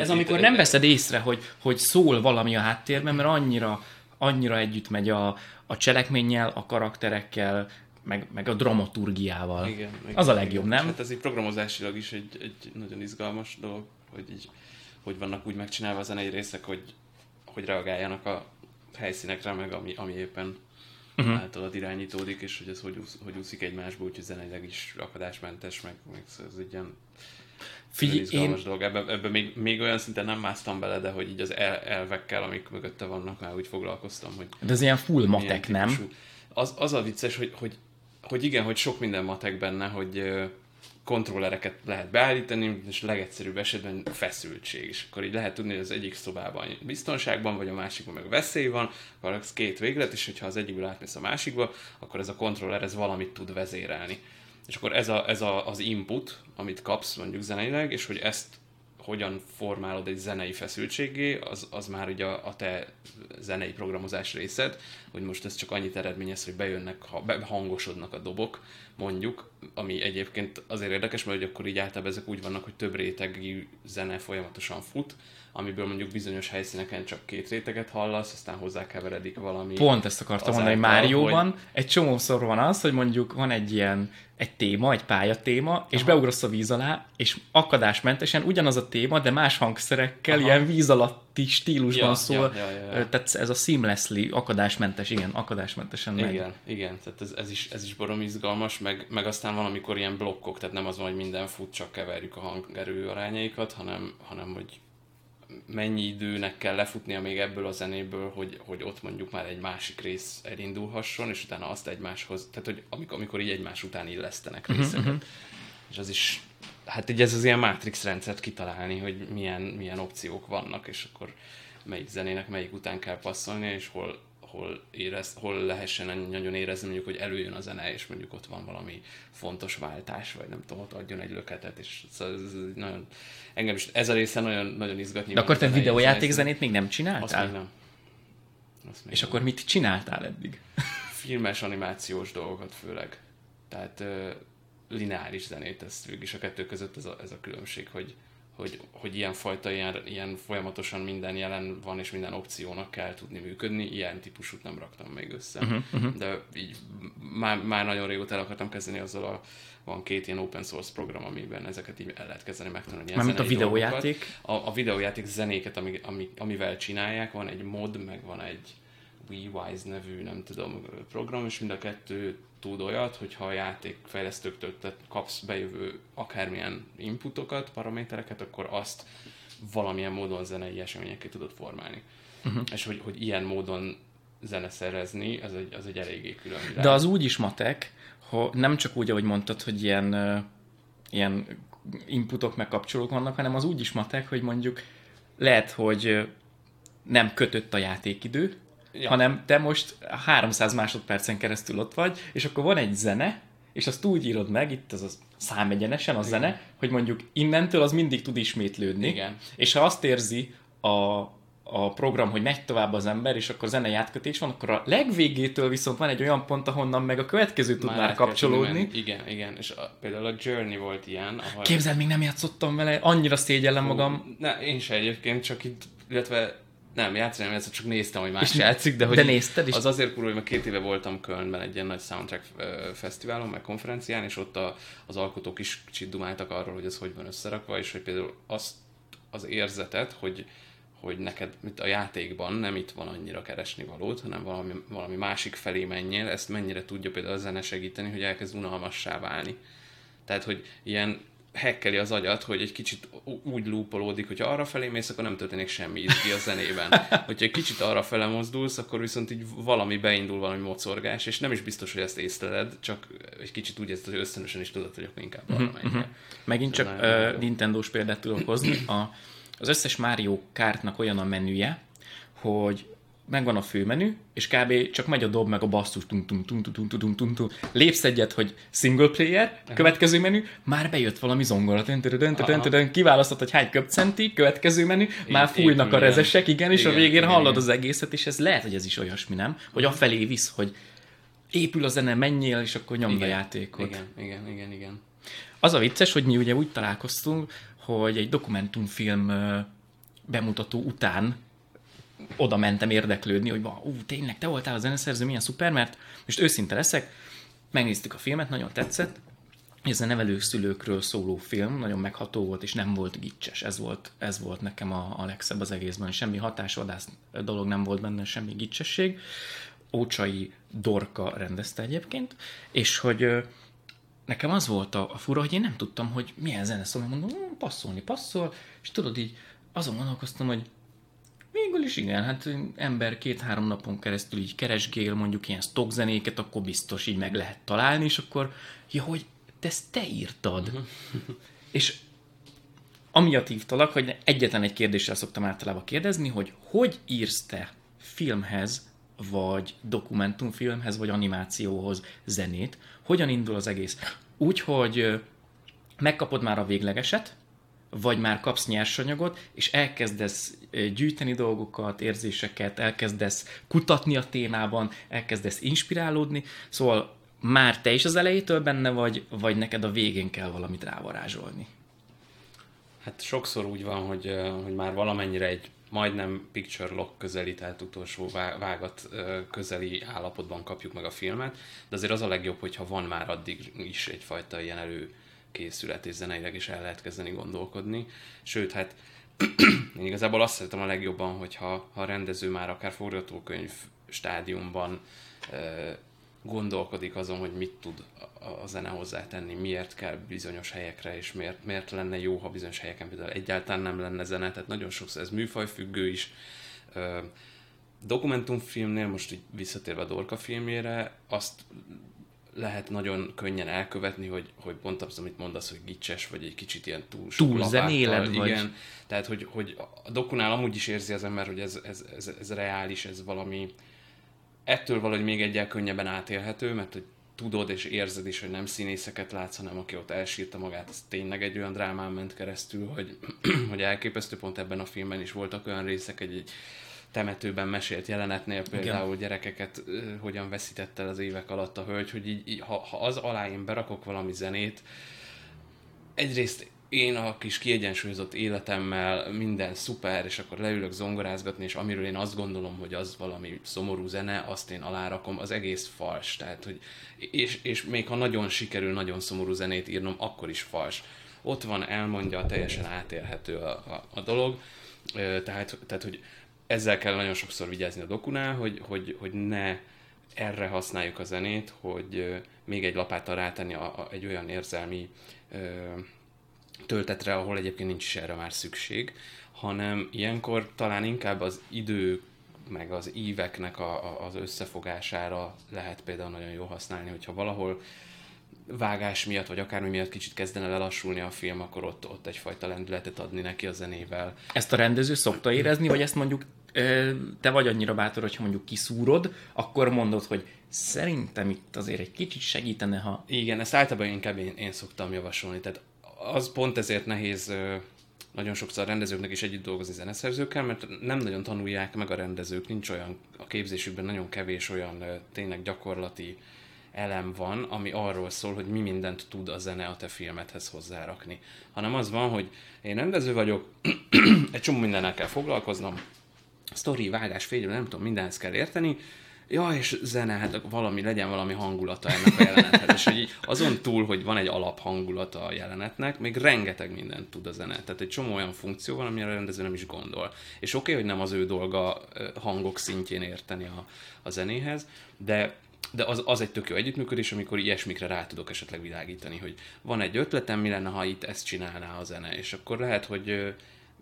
ez amikor nem veszed észre, hogy, hogy szól valami a háttérben, mert annyira, annyira együtt megy a, a cselekménnyel, a karakterekkel, meg, meg a dramaturgiával. Igen, igen, Az a legjobb, igen. nem? Hát ez így programozásilag is egy, egy nagyon izgalmas dolog, hogy így, hogy vannak úgy megcsinálva a zenei részek, hogy, hogy reagáljanak a helyszínekre, meg ami, ami éppen uh-huh. általad irányítódik, és hogy ez hogy, úsz, hogy úszik egymásba, úgyhogy zeneileg is akadásmentes, meg, meg ez egy ilyen Figyelj, én, dolog. Ebben, ebben még, még olyan szinten nem másztam bele, de hogy így az el, elvekkel, amik mögötte vannak, már úgy foglalkoztam, hogy de ez ilyen full matek, nem? Az, az a vicces, hogy, hogy, hogy igen, hogy sok minden matek benne, hogy kontrollereket lehet beállítani, és legegyszerűbb esetben feszültség. És akkor így lehet tudni, hogy az egyik szobában biztonságban, vagy a másikban meg veszély van, akkor az két véglet, és hogyha az egyikből átmész a másikba, akkor ez a kontroller ez valamit tud vezérelni. És akkor ez, a, ez a, az input, amit kapsz mondjuk zeneileg, és hogy ezt hogyan formálod egy zenei feszültségé, az, az már ugye a, a te zenei programozás részed, hogy most ez csak annyit eredményez, hogy bejönnek, ha behangosodnak a dobok, mondjuk, ami egyébként azért érdekes, mert hogy akkor így általában ezek úgy vannak, hogy több rétegű zene folyamatosan fut, amiből mondjuk bizonyos helyszíneken csak két réteget hallasz, aztán hozzákeveredik valami. Pont ezt akartam mondani, hogy azáltal, Márióban egy csomószor van az, hogy mondjuk van egy ilyen egy téma, egy pályatéma, és beugrasz a víz alá, és akadásmentesen ugyanaz a téma, de más hangszerekkel, Aha. ilyen víz alatti stílusban Ja, szól. ja, ja, ja, ja. Tehát ez a seamlessly, akadásmentes, igen, akadásmentesen megy. Igen, igen, tehát ez, ez, is, ez is barom izgalmas, meg, meg aztán van, amikor ilyen blokkok, tehát nem az van, hogy minden fut, csak keverjük a hangerő arányaikat, hanem, hanem hogy mennyi időnek kell lefutnia még ebből a zenéből, hogy, hogy ott mondjuk már egy másik rész elindulhasson, és utána azt egymáshoz, tehát hogy amikor, amikor így egymás után illesztenek részeket. Uh-huh. És az is, hát így ez az ilyen Matrix rendszert kitalálni, hogy milyen, milyen opciók vannak, és akkor melyik zenének melyik után kell passzolni, és hol, hol, érez, hol lehessen nagyon érezni, mondjuk, hogy előjön a zene, és mondjuk ott van valami fontos váltás, vagy nem tudom, ott adjon egy löketet, és szóval ez, ez nagyon, engem is ez a része nagyon, nagyon izgat. De akkor te videójáték zenét még nem Azt csináltál? még nem. Azt még És nem. akkor mit csináltál eddig? filmes, animációs dolgokat főleg. Tehát lineáris zenét, ez végig is a kettő között ez a, ez a különbség, hogy, hogy, hogy ilyen fajta, ilyen, ilyen folyamatosan minden jelen van, és minden opciónak kell tudni működni, ilyen típusút nem raktam még össze. Uh-huh, uh-huh. De így már, már nagyon régóta el akartam kezdeni azzal a van két ilyen open source program, amiben ezeket így el lehet kezdeni megtanulni. Mármint a videójáték? dolgokat. A, a videójáték zenéket, ami, ami, amivel csinálják, van egy mod, meg van egy WeWise nevű, nem tudom, program, és mind a kettő tud olyat, hogyha a játékfejlesztőktől te kapsz bejövő akármilyen inputokat, paramétereket, akkor azt valamilyen módon zenei eseményekké tudod formálni. Uh-huh. És hogy, hogy ilyen módon zeneszerezni, az egy, az egy eléggé külön világ. De az úgy is matek, hogy nem csak úgy, ahogy mondtad, hogy ilyen, ilyen inputok meg kapcsolók vannak, hanem az úgy is matek, hogy mondjuk lehet, hogy nem kötött a játékidő, ja. Hanem te most 300 másodpercen keresztül ott vagy, és akkor van egy zene, és azt úgy írod meg, itt az a számegyenesen a zene, hogy mondjuk innentől az mindig tud ismétlődni. Igen. És ha azt érzi a, a program, hogy megy tovább az ember, és akkor zenei átkötés van, akkor a legvégétől viszont van egy olyan pont, ahonnan meg a következő tud már, kapcsolódni. Igen, igen. És a, például a Journey volt ilyen, ahol... Képzeld, még nem játszottam vele, annyira szégyellem magam. Ne, én se egyébként, csak itt, illetve nem, játszani nem játszottam, csak néztem, hogy más És- játszik, de hogy de nézted is? Az azért kurva, hogy már két éve voltam Kölnben egy ilyen nagy soundtrack fesztiválon, meg konferencián, és ott a, az alkotók is kicsit dumáltak arról, hogy ez hogy van összerakva, és hogy például azt az érzetet, hogy hogy neked mint a játékban nem itt van annyira keresni valót, hanem valami, valami másik felé menjél, ezt mennyire tudja például a zene segíteni, hogy elkezd unalmassá válni. Tehát, hogy ilyen hekkeli az agyat, hogy egy kicsit úgy loopolódik, hogy arra felé mész, akkor nem történik semmi izgi a zenében. Hogyha egy kicsit arra fele mozdulsz, akkor viszont így valami beindul, valami mocorgás, és nem is biztos, hogy ezt észleled, csak egy kicsit úgy érzed, hogy ösztönösen is tudod, hogy akkor inkább arra menjél. Megint Ez csak uh. Nintendo-s példát tudok hozni. A, az összes Mario Kartnak olyan a menüje, hogy megvan a főmenü, és kb. csak megy a dob meg a basszus, tum, tum, tum, tum, tum, tum, tum, tum, lépsz egyet, hogy single player, következő menü, már bejött valami zongora, kiválasztod, hogy hány köpcenti, következő menü, már fújnak a rezesek, igen, és a végén hallod az egészet, és ez lehet, hogy ez is olyasmi, nem? Hogy afelé visz, hogy épül a zene, menjél, és akkor nyomd a játékot. Igen, igen, igen, igen. Az a vicces, hogy mi ugye úgy találkoztunk, hogy egy dokumentumfilm bemutató után oda mentem érdeklődni, hogy ú, tényleg te voltál a zeneszerző, milyen szuper, mert most őszinte leszek, megnéztük a filmet, nagyon tetszett, ez a nevelőszülőkről szóló film, nagyon megható volt, és nem volt gicses. Ez volt, ez volt nekem a, a legszebb az egészben. Semmi hatásvadász dolog nem volt benne, semmi gicsesség. Ócsai Dorka rendezte egyébként, és hogy nekem az volt a, a fura, hogy én nem tudtam, hogy milyen zene szól, mondom, passzolni, passzol, és tudod így, azon gondolkoztam, hogy Végül is igen, hát ember két-három napon keresztül így keresgél mondjuk ilyen stock zenéket, akkor biztos így meg lehet találni, és akkor, ja, hogy te ezt te írtad. Uh-huh. és amiatt hívtalak, hogy egyetlen egy kérdéssel szoktam általában kérdezni, hogy hogy írsz te filmhez, vagy dokumentumfilmhez, vagy animációhoz zenét, hogyan indul az egész? Úgy, hogy megkapod már a véglegeset, vagy már kapsz nyersanyagot, és elkezdesz gyűjteni dolgokat, érzéseket, elkezdesz kutatni a témában, elkezdesz inspirálódni, szóval már te is az elejétől benne vagy, vagy neked a végén kell valamit rávarázsolni? Hát sokszor úgy van, hogy, hogy már valamennyire egy majdnem picture lock közeli, tehát utolsó vágat közeli állapotban kapjuk meg a filmet, de azért az a legjobb, hogyha van már addig is egyfajta ilyen előkészület, és zeneileg is el lehet kezdeni gondolkodni. Sőt, hát én igazából azt szeretem a legjobban, hogyha ha a rendező már akár forgatókönyv stádiumban gondolkodik azon, hogy mit tud a zene hozzátenni, miért kell bizonyos helyekre, és miért, miért lenne jó, ha bizonyos helyeken például egyáltalán nem lenne zene, tehát nagyon sokszor ez műfajfüggő is. Dokumentumfilmnél, most így visszatérve a Dorka filmjére, azt lehet nagyon könnyen elkövetni, hogy, hogy pont az, amit mondasz, hogy gicses, vagy egy kicsit ilyen túl sok Túl zenéled, vagy... Igen, tehát hogy, hogy a dokunál amúgy is érzi az ember, hogy ez, ez, ez, ez reális, ez valami, ettől valahogy még egyel könnyebben átélhető, mert hogy tudod és érzed is, hogy nem színészeket látsz, hanem aki ott elsírta magát, az tényleg egy olyan drámán ment keresztül, hogy, hogy elképesztő pont ebben a filmben is voltak olyan részek, egy, egy temetőben mesélt jelenetnél például Igen. gyerekeket hogyan veszített el az évek alatt a hölgy, hogy így, így ha, ha az alá én berakok valami zenét, egyrészt én a kis kiegyensúlyozott életemmel minden szuper, és akkor leülök zongorázgatni, és amiről én azt gondolom, hogy az valami szomorú zene, azt én alárakom, az egész fals. Tehát, hogy, és, és még ha nagyon sikerül nagyon szomorú zenét írnom, akkor is fals. Ott van, elmondja, teljesen átélhető a, a, a dolog. Tehát, tehát, hogy ezzel kell nagyon sokszor vigyázni a dokunál, hogy, hogy, hogy ne erre használjuk a zenét, hogy még egy lapáttal rátenni a, a, egy olyan érzelmi töltetre, ahol egyébként nincs is erre már szükség, hanem ilyenkor talán inkább az idő meg az íveknek a, a, az összefogására lehet például nagyon jó használni, hogyha valahol vágás miatt, vagy akármi miatt kicsit kezdene lelassulni a film, akkor ott, ott egyfajta lendületet adni neki a zenével. Ezt a rendező szokta érezni, vagy ezt mondjuk te vagy annyira bátor, hogyha mondjuk kiszúrod, akkor mondod, hogy szerintem itt azért egy kicsit segítene, ha... Igen, ezt általában inkább én, én szoktam javasolni. Tehát az pont ezért nehéz nagyon sokszor a rendezőknek is együtt dolgozni zeneszerzőkkel, mert nem nagyon tanulják meg a rendezők, nincs olyan, a képzésükben nagyon kevés olyan tényleg gyakorlati elem van, ami arról szól, hogy mi mindent tud a zene a te filmethez hozzárakni. Hanem az van, hogy én rendező vagyok, egy csomó mindennel kell foglalkoznom, sztori, vágás, fényre, nem tudom, mindenhez kell érteni, ja, és zene, hát valami, legyen valami hangulata ennek a jelenethez. és hogy azon túl, hogy van egy alaphangulata a jelenetnek, még rengeteg mindent tud a zene. Tehát egy csomó olyan funkció van, amire a rendező nem is gondol. És oké, okay, hogy nem az ő dolga hangok szintjén érteni a, a zenéhez, de de az, az egy tök jó együttműködés, amikor ilyesmikre rá tudok esetleg világítani, hogy van egy ötletem, mi lenne, ha itt ezt csinálná a zene, és akkor lehet, hogy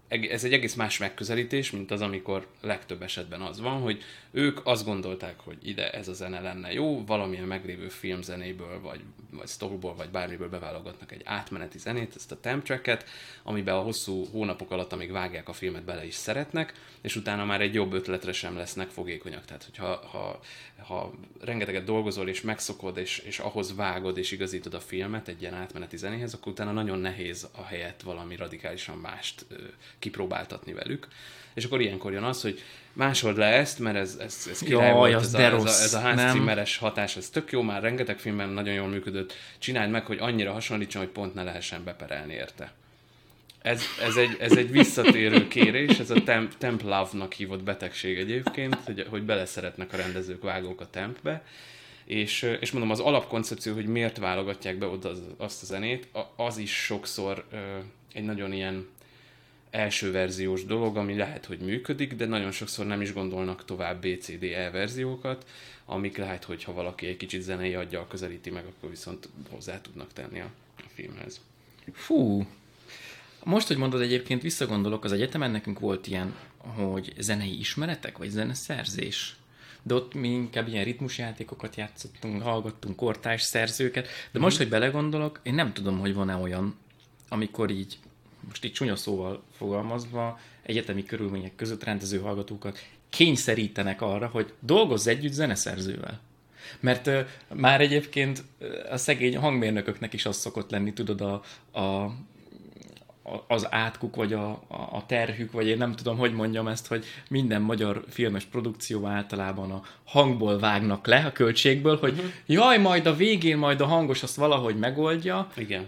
ez egy egész más megközelítés, mint az, amikor legtöbb esetben az van, hogy ők azt gondolták, hogy ide ez a zene lenne jó, valamilyen meglévő filmzenéből, vagy, vagy storyból, vagy bármiből beválogatnak egy átmeneti zenét, ezt a temp tracket, amiben a hosszú hónapok alatt, amíg vágják a filmet, bele is szeretnek, és utána már egy jobb ötletre sem lesznek fogékonyak. Tehát, hogyha ha, ha rengeteget dolgozol, és megszokod, és, és ahhoz vágod, és igazítod a filmet egy ilyen átmeneti zenéhez, akkor utána nagyon nehéz a helyet valami radikálisan mást kipróbáltatni velük. És akkor ilyenkor jön az, hogy másold le ezt, mert ez, ez, ez király Jaj, volt, ez, a, ez, a, ez a Hans Zimmeres hatás, ez tök jó, már rengeteg filmben nagyon jól működött, csináld meg, hogy annyira hasonlítson, hogy pont ne lehessen beperelni érte. ez, ez, egy, ez egy visszatérő kérés, ez a temp, temp love-nak hívott betegség egyébként, hogy, hogy beleszeretnek a rendezők, vágók a tempbe, és, és mondom, az alapkoncepció, hogy miért válogatják be oda az, azt a zenét, az is sokszor egy nagyon ilyen első verziós dolog, ami lehet, hogy működik, de nagyon sokszor nem is gondolnak tovább BCD-E verziókat, amik lehet, hogy ha valaki egy kicsit zenei adja, közelíti meg, akkor viszont hozzá tudnak tenni a, a filmhez. Fú, most, hogy mondod egyébként, visszagondolok, az egyetemen nekünk volt ilyen, hogy zenei ismeretek, vagy zeneszerzés. De ott mi inkább ilyen ritmusjátékokat játszottunk, hallgattunk kortárs szerzőket, de most, mm. hogy belegondolok, én nem tudom, hogy van-e olyan, amikor így, most így csúnya szóval fogalmazva, egyetemi körülmények között rendező hallgatókat kényszerítenek arra, hogy dolgozz együtt zeneszerzővel. Mert uh, már egyébként a szegény hangmérnököknek is az szokott lenni, tudod, a, a az átkuk, vagy a, a terhük, vagy én nem tudom, hogy mondjam ezt, hogy minden magyar filmes produkció általában a hangból vágnak le, a költségből, hogy uh-huh. jaj, majd a végén majd a hangos azt valahogy megoldja, Igen.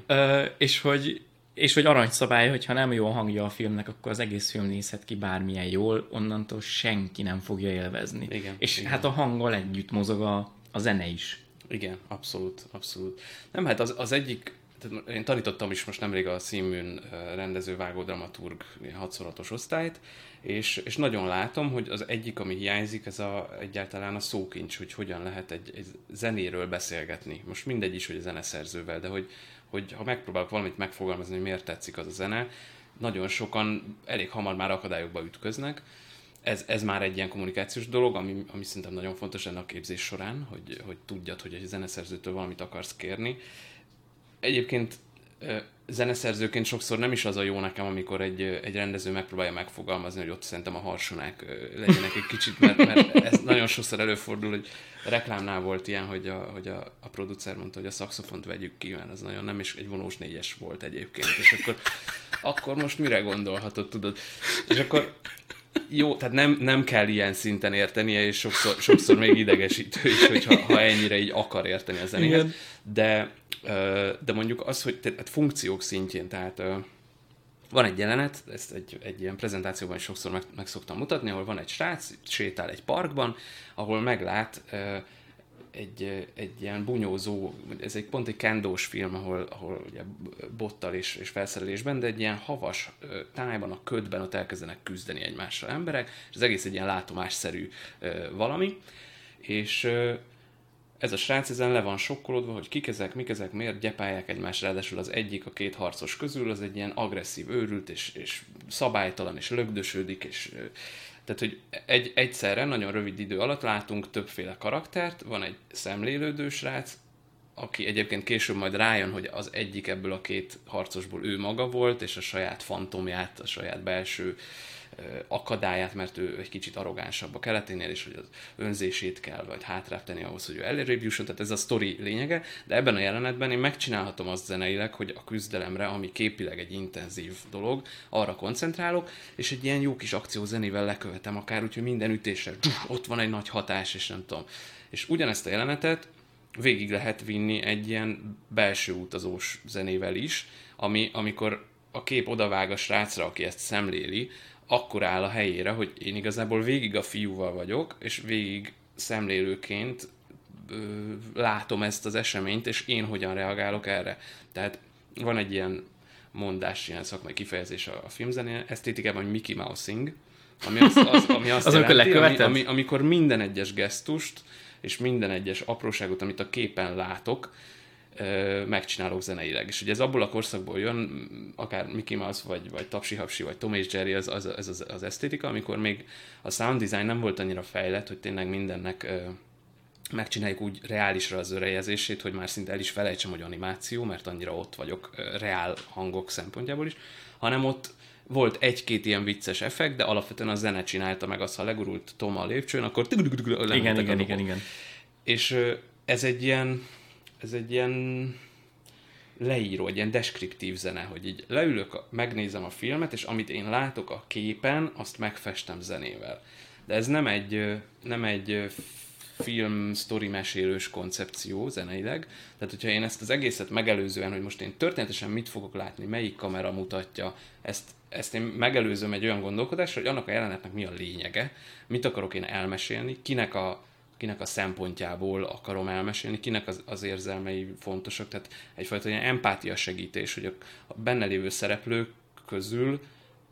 és hogy és hogy aranyszabály, hogy ha nem jó a hangja a filmnek, akkor az egész film nézhet ki bármilyen jól, onnantól senki nem fogja élvezni. Igen, és igen. hát a hanggal együtt mozog a, a zene is. Igen, abszolút, abszolút. Nem, hát az, az egyik én tanítottam is most nemrég a színműn rendező, vágó, dramaturg hatszorotos osztályt, és, és nagyon látom, hogy az egyik, ami hiányzik, ez a, egyáltalán a szókincs, hogy hogyan lehet egy, egy zenéről beszélgetni. Most mindegy is, hogy a zeneszerzővel, de hogy, hogy ha megpróbálok valamit megfogalmazni, hogy miért tetszik az a zene, nagyon sokan elég hamar már akadályokba ütköznek. Ez, ez már egy ilyen kommunikációs dolog, ami, ami szerintem nagyon fontos ennek a képzés során, hogy, hogy tudjad, hogy egy zeneszerzőtől valamit akarsz kérni, egyébként zeneszerzőként sokszor nem is az a jó nekem, amikor egy, egy rendező megpróbálja megfogalmazni, hogy ott szerintem a harsonák legyenek egy kicsit, mert, mert ez nagyon sokszor előfordul, hogy a reklámnál volt ilyen, hogy a, hogy a, a producer mondta, hogy a szakszofont vegyük ki, mert ez nagyon nem, is egy vonós négyes volt egyébként, és akkor, akkor most mire gondolhatod, tudod? És akkor jó, tehát nem, nem kell ilyen szinten értenie, és sokszor, sokszor még idegesítő is, hogyha ha ennyire így akar érteni a zenéhez. De, de mondjuk az, hogy tehát funkciók szintjén, tehát van egy jelenet, ezt egy, egy ilyen prezentációban is sokszor meg, meg szoktam mutatni, ahol van egy srác, sétál egy parkban, ahol meglát egy, egy ilyen bunyózó, ez egy pont egy kendós film, ahol, ahol ugye bottal és, és felszerelésben, de egy ilyen havas tájban, a ködben ott elkezdenek küzdeni egymással emberek, és az egész egy ilyen látomásszerű valami, és ez a srác ezen le van sokkolódva, hogy kik ezek, mik ezek, miért gyepálják egymást, ráadásul az egyik a két harcos közül, az egy ilyen agresszív őrült, és, és szabálytalan, és lögdösödik, és tehát, hogy egy, egyszerre, nagyon rövid idő alatt látunk többféle karaktert, van egy szemlélődő srác, aki egyébként később majd rájön, hogy az egyik ebből a két harcosból ő maga volt, és a saját fantomját, a saját belső akadályát, mert ő egy kicsit arrogánsabb a keleténél, és hogy az önzését kell vagy hátrább tenni ahhoz, hogy ő előrébb jusson, tehát ez a sztori lényege, de ebben a jelenetben én megcsinálhatom azt zeneileg, hogy a küzdelemre, ami képileg egy intenzív dolog, arra koncentrálok, és egy ilyen jó kis akció zenével lekövetem akár, úgyhogy minden ütésre ott van egy nagy hatás, és nem tudom. És ugyanezt a jelenetet végig lehet vinni egy ilyen belső utazós zenével is, ami, amikor a kép odavág a srácra, aki ezt szemléli, akkor áll a helyére, hogy én igazából végig a fiúval vagyok, és végig szemlélőként ö, látom ezt az eseményt, és én hogyan reagálok erre. Tehát van egy ilyen mondás, ilyen szakmai kifejezés a, a filmzenén, esztétikában, hogy Mickey Mousing, ami, az, az, ami azt az jelenti, ami, ami, amikor minden egyes gesztust, és minden egyes apróságot, amit a képen látok, megcsinálok zeneileg. És ugye ez abból a korszakból jön, akár Mickey Mouse, vagy, vagy Tapsi Hapsi, vagy Tom és Jerry, az, az, az, az, az esztétika, amikor még a sound design nem volt annyira fejlett, hogy tényleg mindennek megcsináljuk úgy reálisra az örejezését, hogy már szinte el is felejtsem, hogy animáció, mert annyira ott vagyok reál hangok szempontjából is, hanem ott volt egy-két ilyen vicces effekt, de alapvetően a zene csinálta meg azt, ha legurult Tom a lépcsőn, akkor igen, igen, igen, igen. És ez egy ilyen, ez egy ilyen leíró, egy ilyen deskriptív zene, hogy így leülök, megnézem a filmet, és amit én látok a képen, azt megfestem zenével. De ez nem egy, nem egy film, sztori mesélős koncepció zeneileg. Tehát, hogyha én ezt az egészet megelőzően, hogy most én történetesen mit fogok látni, melyik kamera mutatja, ezt, ezt én megelőzöm egy olyan gondolkodásra, hogy annak a jelenetnek mi a lényege, mit akarok én elmesélni, kinek a, kinek a szempontjából akarom elmesélni, kinek az, az érzelmei fontosak, tehát egyfajta ilyen empátia segítés, hogy a, benne lévő szereplők közül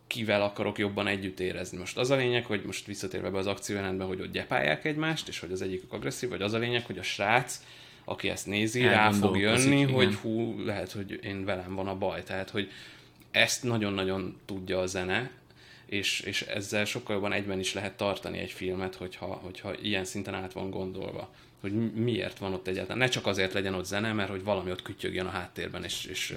kivel akarok jobban együtt érezni. Most az a lényeg, hogy most visszatérve be az akciójelentben, hogy ott gyepálják egymást, és hogy az egyikük agresszív, vagy az a lényeg, hogy a srác, aki ezt nézi, rá fog jönni, igen. hogy hú, lehet, hogy én velem van a baj. Tehát, hogy ezt nagyon-nagyon tudja a zene, és, és ezzel sokkal jobban egyben is lehet tartani egy filmet, hogyha, hogyha ilyen szinten át van gondolva hogy miért van ott egyáltalán. Ne csak azért legyen ott zene, mert hogy valami ott kütyögjön a háttérben, és, és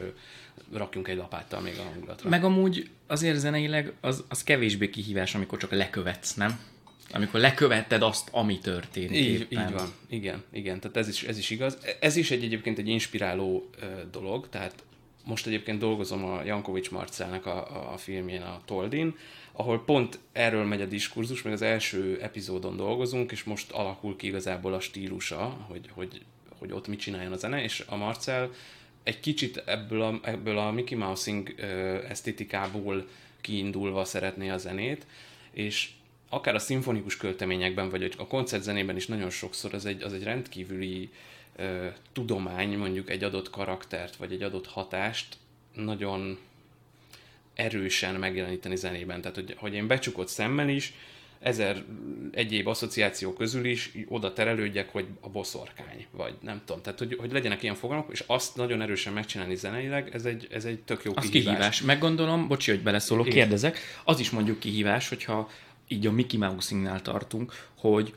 rakjunk egy lapáttal még a hangulatra. Meg amúgy azért zeneileg az, az kevésbé kihívás, amikor csak lekövetsz, nem? Amikor lekövetted azt, ami történt. Így, így van, igen, igen, tehát ez is, ez is igaz. Ez is egy egyébként egy inspiráló dolog, tehát most egyébként dolgozom a Jankovics Marcelnek a, a filmjén, a Toldin, ahol pont erről megy a diskurzus, meg az első epizódon dolgozunk, és most alakul ki igazából a stílusa, hogy, hogy, hogy ott mit csináljon a zene, és a Marcel egy kicsit ebből a, ebből a Mickey Mousing esztétikából kiindulva szeretné a zenét, és akár a szimfonikus költeményekben, vagy a koncertzenében is nagyon sokszor az egy, az egy rendkívüli ö, tudomány, mondjuk egy adott karaktert, vagy egy adott hatást nagyon erősen megjeleníteni zenében. Tehát, hogy, hogy én becsukott szemmel is, ezer egyéb asszociáció közül is oda terelődjek, hogy a boszorkány, vagy nem tudom. Tehát, hogy, hogy legyenek ilyen fogalmak, és azt nagyon erősen megcsinálni zeneileg, ez egy, ez egy tök jó az kihívás. kihívás. Meggondolom, bocsi, hogy beleszólok, Én. kérdezek, az is mondjuk kihívás, hogyha így a Mickey Mouse-nál tartunk, hogy,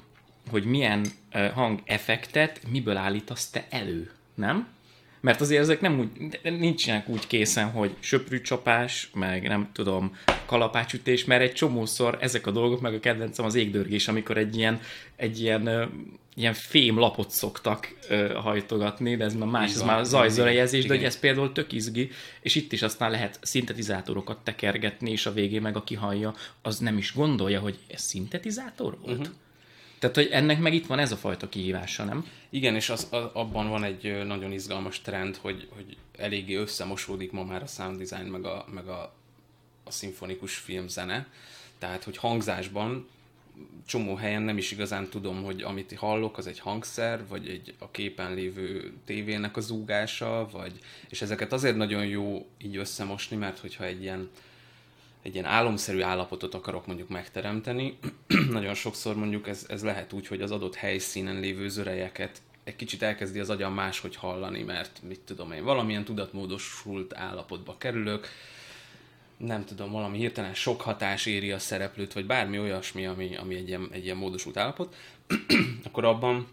hogy milyen hangeffektet miből állítasz te elő, nem? Mert azért ezek nem úgy, nincsenek úgy készen, hogy söprűcsapás, meg nem tudom, kalapácsütés, mert egy csomószor ezek a dolgok, meg a kedvencem az égdörgés, amikor egy ilyen, egy ilyen, ilyen fém lapot szoktak hajtogatni, de ez már más, ez már zajzörejezés, de hogy ez például tök izgi, és itt is aztán lehet szintetizátorokat tekergetni, és a végén meg aki hallja, az nem is gondolja, hogy ez szintetizátor volt. Uh-huh. Tehát, hogy ennek meg itt van ez a fajta kihívása, nem? Igen, és az, az, abban van egy nagyon izgalmas trend, hogy, hogy eléggé összemosódik ma már a sound design, meg a, meg a, a szimfonikus filmzene. Tehát, hogy hangzásban csomó helyen nem is igazán tudom, hogy amit hallok, az egy hangszer, vagy egy a képen lévő tévének a zúgása, vagy, és ezeket azért nagyon jó így összemosni, mert hogyha egy ilyen egy ilyen álomszerű állapotot akarok mondjuk megteremteni, nagyon sokszor mondjuk ez, ez lehet úgy, hogy az adott helyszínen lévő zörejeket egy kicsit elkezdi az agyam máshogy hallani, mert mit tudom én, valamilyen tudatmódosult állapotba kerülök, nem tudom, valami hirtelen sok hatás éri a szereplőt, vagy bármi olyasmi, ami, ami egy, ilyen, egy ilyen módosult állapot, akkor abban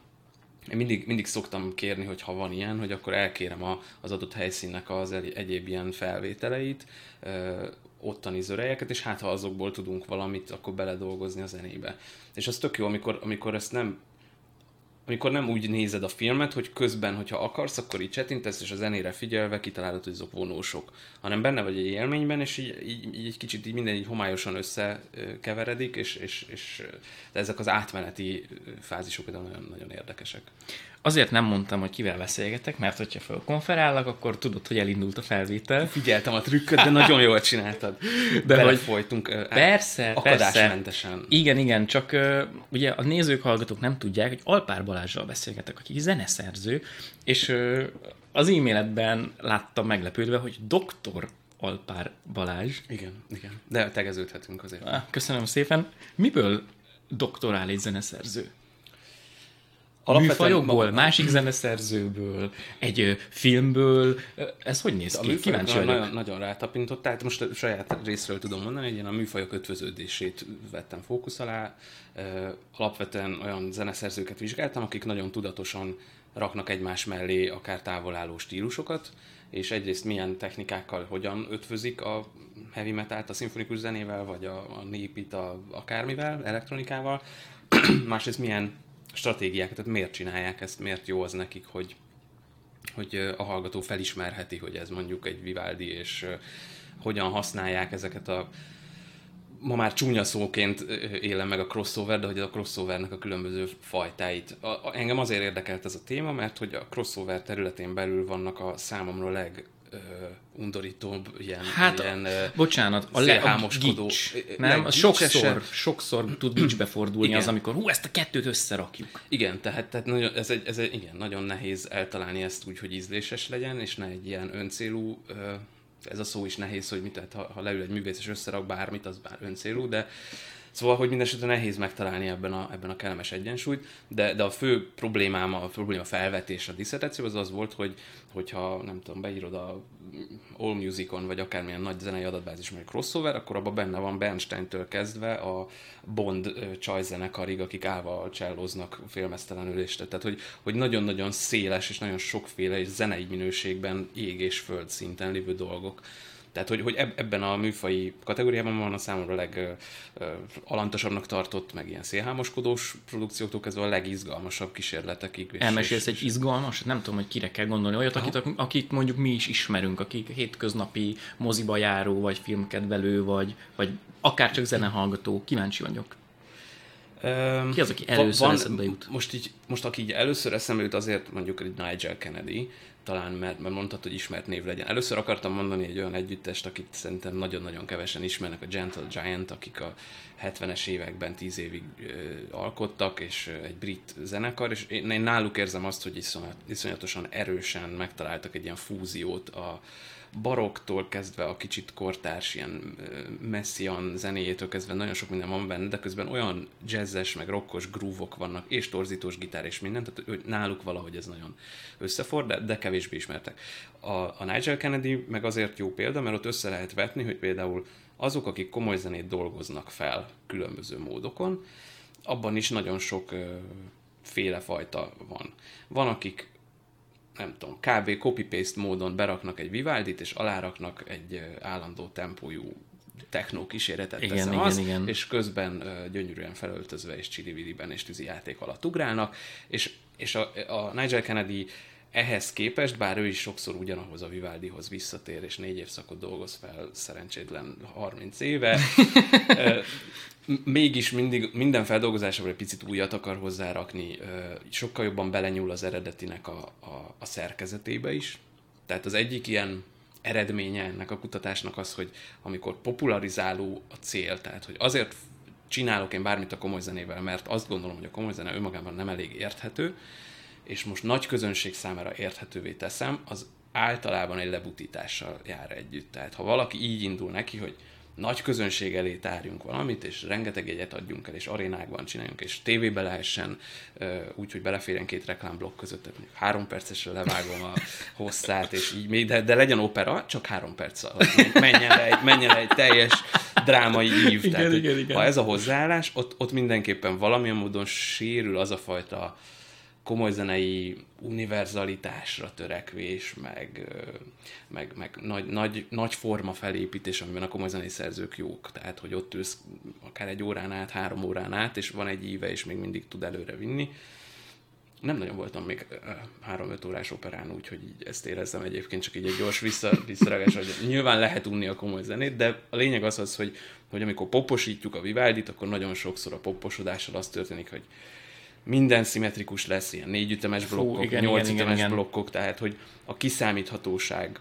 én mindig, mindig szoktam kérni, hogy ha van ilyen, hogy akkor elkérem a, az adott helyszínnek az egyéb ilyen felvételeit, ottani zörejeket, és hát ha azokból tudunk valamit, akkor beledolgozni a zenébe. És az tök jó, amikor, amikor ezt nem amikor nem úgy nézed a filmet, hogy közben, hogyha akarsz, akkor így csetintesz, és a zenére figyelve kitalálod, hogy azok vonósok, hanem benne vagy egy élményben, és így, így, így egy kicsit így minden így homályosan összekeveredik, és, és, és ezek az átmeneti fázisok például nagyon, nagyon érdekesek. Azért nem mondtam, hogy kivel beszélgetek, mert hogyha fölkonferálok, akkor tudod, hogy elindult a felvétel. Figyeltem a trükköt, de nagyon jól csináltad. De hogy folytunk persze, akadásmentesen. Persze. Igen, igen, csak ugye a nézők, hallgatók nem tudják, hogy Alpár Balázsral beszélgetek, aki zeneszerző, és az e-mailetben láttam meglepődve, hogy doktor Alpár Balázs. Igen, igen. De tegeződhetünk azért. Köszönöm szépen. Miből doktorál egy zeneszerző? Műfajokból, maga... másik zeneszerzőből, egy filmből, ez hogy néz ki? Kíváncsi vagyok. Nagyon, nagyon rátapintott, tehát most a saját részről tudom mondani, hogy én a műfajok ötvöződését vettem fókusz alá, alapvetően olyan zeneszerzőket vizsgáltam, akik nagyon tudatosan raknak egymás mellé akár távolálló stílusokat, és egyrészt milyen technikákkal hogyan ötvözik a heavy metalt a szimfonikus zenével, vagy a, a népit a, akármivel, elektronikával, másrészt milyen stratégiákat, tehát miért csinálják ezt, miért jó az nekik, hogy, hogy a hallgató felismerheti, hogy ez mondjuk egy Vivaldi, és hogyan használják ezeket a ma már csúnya szóként élem meg a crossover, de hogy a crossovernek a különböző fajtáit. A, engem azért érdekelt ez a téma, mert hogy a crossover területén belül vannak a számomra leg uh, ilyen, Hát, ilyen bocsánat, a, le, a gics, nem? A sokszor, sokszor tud gicsbe fordulni Igen. az, amikor hú, ezt a kettőt összerakjuk. Igen, tehát, tehát nagyon, ez, egy, ez egy, igen, nagyon nehéz eltalálni ezt úgy, hogy ízléses legyen, és ne egy ilyen öncélú, ez a szó is nehéz, hogy mit, tehát ha, ha leül egy művész és összerak bármit, az bár öncélú, de Szóval, hogy mindesetre nehéz megtalálni ebben a, ebben a kellemes egyensúlyt, de, de a fő problémám, a probléma felvetés a diszertáció az az volt, hogy hogyha nem tudom, beírod a All Musicon, vagy akármilyen nagy zenei adatbázis, vagy crossover, akkor abban benne van Bernstein-től kezdve a Bond csajzenekarig, akik állva cselloznak félmeztelenül, és tehát hogy, hogy nagyon-nagyon széles és nagyon sokféle és zenei minőségben ég és föld szinten lévő dolgok. Tehát, hogy, hogy eb- ebben a műfai kategóriában van a számomra leg ö, alantosabbnak tartott, meg ilyen szélhámoskodós produkcióktól kezdve a legizgalmasabb kísérletekig. Elmesélsz egy izgalmas, nem tudom, hogy kire kell gondolni, olyat, akit, akit mondjuk mi is ismerünk, akik hétköznapi moziba járó, vagy filmkedvelő, vagy, vagy akár csak zenehallgató. Kíváncsi vagyok. Ki az, aki először eszedbe jut? Most, így, most aki így először eszembe jut, azért mondjuk egy Nigel Kennedy, talán mert, mert mondtad, hogy ismert név legyen. Először akartam mondani egy olyan együttest, akit szerintem nagyon-nagyon kevesen ismernek, a Gentle Giant, akik a 70-es években 10 évig ö, alkottak, és egy brit zenekar, és én, én náluk érzem azt, hogy iszonyat, iszonyatosan erősen megtaláltak egy ilyen fúziót a baroktól kezdve a kicsit kortárs, ilyen ö, messian zenéjétől kezdve nagyon sok minden van benne, de közben olyan jazzes, meg rockos groove vannak, és torzítós gitár és minden, tehát hogy náluk valahogy ez nagyon összefor, de, de kevésbé ismertek. A, a Nigel Kennedy meg azért jó példa, mert ott össze lehet vetni, hogy például azok, akik komoly zenét dolgoznak fel különböző módokon, abban is nagyon sok ö, félefajta van. Van, akik nem tudom, kb. copy-paste módon beraknak egy Vivaldit, és aláraknak egy állandó tempójú techno kíséretet Igen, teszem igen, azt, igen. és közben gyönyörűen felöltözve és csili és tűzi játék alatt ugrálnak, és, és a, a Nigel Kennedy ehhez képest, bár ő is sokszor ugyanahoz a Vivaldihoz visszatér, és négy évszakot dolgoz fel szerencsétlen 30 éve, mégis mindig minden feldolgozásával egy picit újat akar hozzárakni, sokkal jobban belenyúl az eredetinek a, a, a szerkezetébe is. Tehát az egyik ilyen eredménye ennek a kutatásnak az, hogy amikor popularizáló a cél, tehát hogy azért csinálok én bármit a komoly zenével, mert azt gondolom, hogy a komoly zene önmagában nem elég érthető, és most nagy közönség számára érthetővé teszem, az általában egy lebutítással jár együtt. Tehát ha valaki így indul neki, hogy nagy közönség elé tárjunk valamit, és rengeteg jegyet adjunk el, és arénákban csináljunk, és tévébe lehessen, úgy, hogy beleférjen két reklámblokk között, tehát mondjuk három percesre levágom a hosszát, és így még, de, de legyen opera, csak három perc alatt. Menjen le egy, menjen le egy teljes drámai ív. Igen, tehát, igen, igen. Ha ez a hozzáállás, ott, ott mindenképpen valamilyen módon sérül az a fajta komoly zenei univerzalitásra törekvés, meg, meg, meg nagy, nagy, nagy forma felépítés, amiben a komoly zenei szerzők jók. Tehát, hogy ott ülsz akár egy órán át, három órán át, és van egy íve, és még mindig tud előre vinni. Nem nagyon voltam még három-öt órás operán, úgyhogy így ezt érezzem egyébként, csak így egy gyors vissza, visszarágás, hogy nyilván lehet unni a komoly zenét, de a lényeg az az, hogy, hogy amikor poposítjuk a Vivaldit, akkor nagyon sokszor a poposodással az történik, hogy minden szimmetrikus lesz, ilyen négyütemes Fú, blokkok, igen, nyolc igen, igen, ütemes igen. blokkok, tehát hogy a kiszámíthatóság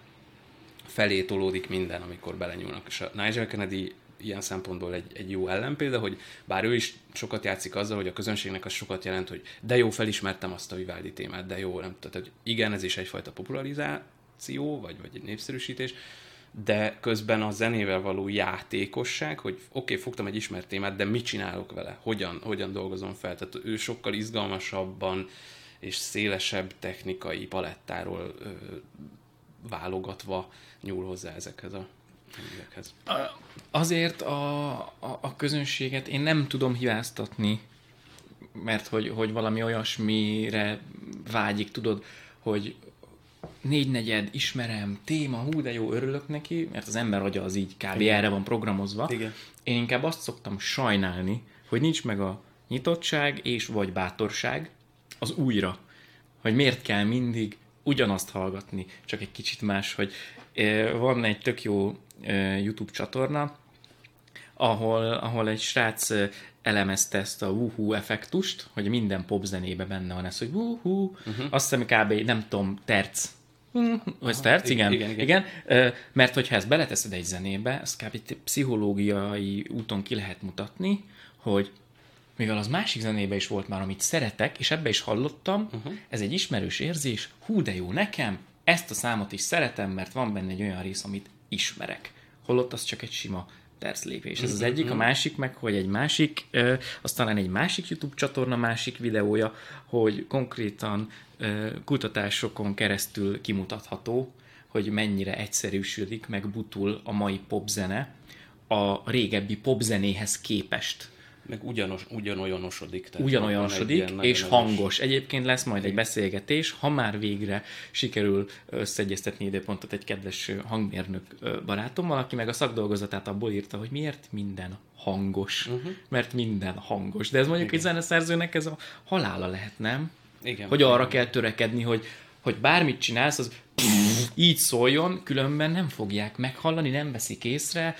felé tolódik minden, amikor belenyúlnak. És a Nigel Kennedy ilyen szempontból egy, egy jó ellenpélda, hogy bár ő is sokat játszik azzal, hogy a közönségnek az sokat jelent, hogy de jó, felismertem azt a Vivaldi témát, de jó, nem tehát, hogy igen, ez is egyfajta popularizáció, vagy, vagy egy népszerűsítés, de közben a zenével való játékosság, hogy oké, okay, fogtam egy ismert témát, de mit csinálok vele, hogyan, hogyan dolgozom fel. Tehát ő sokkal izgalmasabban és szélesebb technikai palettáról ö, válogatva nyúl hozzá ezekhez a művekhez. Azért a, a, a közönséget én nem tudom hibáztatni, mert hogy, hogy valami olyasmire vágyik, tudod, hogy négynegyed, ismerem, téma, hú, de jó, örülök neki, mert az ember agya az így kb. erre van programozva. Igen. Én inkább azt szoktam sajnálni, hogy nincs meg a nyitottság és vagy bátorság az újra. Hogy miért kell mindig ugyanazt hallgatni, csak egy kicsit más, hogy van egy tök jó YouTube csatorna, ahol, ahol egy srác elemezte ezt a wuhu effektust, hogy minden popzenébe benne van ez, hogy wuhu, uh-huh. azt hiszem kb. nem tudom, terc. Vagy terc, igen, igen, igen, igen. igen. Mert hogyha ezt beleteszed egy zenébe, ezt kb. pszichológiai úton ki lehet mutatni, hogy mivel az másik zenébe is volt már, amit szeretek, és ebbe is hallottam, uh-huh. ez egy ismerős érzés, hú de jó nekem, ezt a számot is szeretem, mert van benne egy olyan rész, amit ismerek. Holott az csak egy sima lépés. Ez az egyik, a mhm. másik meg, hogy egy másik, az talán egy másik YouTube csatorna másik videója, hogy konkrétan kutatásokon keresztül kimutatható, hogy mennyire egyszerűsödik, meg butul a mai popzene a régebbi popzenéhez képest meg ugyanos, ugyanolyanosodik. Tehát ugyanolyanosodik, és hangos. Egyébként lesz majd egy beszélgetés, ha már végre sikerül összeegyeztetni időpontot egy kedves hangmérnök barátommal, aki meg a szakdolgozatát abból írta, hogy miért minden hangos. Uh-huh. Mert minden hangos. De ez mondjuk Igen. egy zeneszerzőnek ez a halála lehet, nem? Igen. Hogy arra kell törekedni, hogy, hogy bármit csinálsz, az így szóljon, különben nem fogják meghallani, nem veszik észre,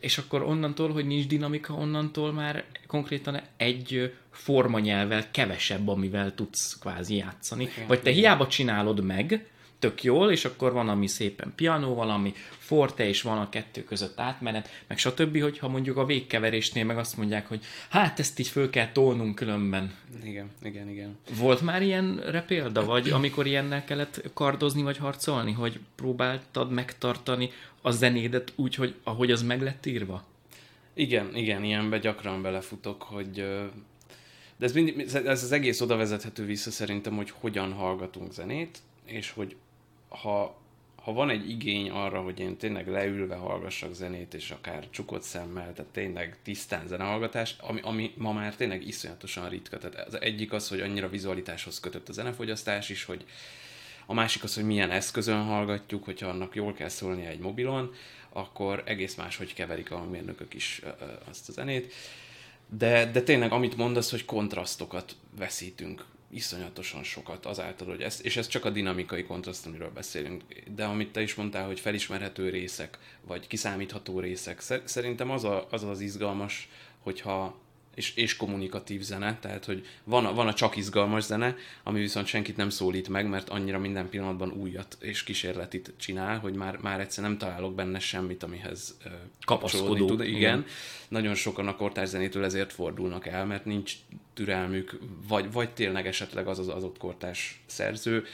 és akkor onnantól, hogy nincs dinamika, onnantól már konkrétan egy formanyelvvel kevesebb, amivel tudsz kvázi játszani. Igen, Vagy te igen. hiába csinálod meg, tök jól, és akkor van, ami szépen piano, valami forte, és van a kettő között átmenet, meg stb., hogyha mondjuk a végkeverésnél meg azt mondják, hogy hát ezt így föl kell tolnunk különben. Igen, igen, igen. Volt már ilyenre példa, vagy amikor ilyennel kellett kardozni, vagy harcolni, hogy próbáltad megtartani a zenédet úgy, hogy ahogy az meg lett írva? Igen, igen, ilyenbe gyakran belefutok, hogy de ez, mindig, ez az egész oda vezethető vissza szerintem, hogy hogyan hallgatunk zenét, és hogy ha, ha van egy igény arra, hogy én tényleg leülve hallgassak zenét, és akár csukott szemmel, tehát tényleg tisztán zenehallgatás, ami, ami ma már tényleg iszonyatosan ritka. Tehát az egyik az, hogy annyira vizualitáshoz kötött a zenefogyasztás is, hogy a másik az, hogy milyen eszközön hallgatjuk, hogyha annak jól kell szólnia egy mobilon, akkor egész más, hogy keverik a mérnökök is azt a zenét. De, de tényleg, amit mondasz, hogy kontrasztokat veszítünk iszonyatosan sokat azáltal, hogy ez, és ez csak a dinamikai kontraszt, amiről beszélünk, de amit te is mondtál, hogy felismerhető részek, vagy kiszámítható részek, szerintem az a, az, az izgalmas, hogyha és, és kommunikatív zene, tehát hogy van a, van a csak izgalmas zene, ami viszont senkit nem szólít meg, mert annyira minden pillanatban újat és kísérletit csinál, hogy már, már egyszer nem találok benne semmit, amihez kapcsolódni tud. Igen. igen. Nagyon sokan a kortárs zenétől ezért fordulnak el, mert nincs türelmük, vagy, vagy tényleg esetleg az az adott kortárs szerző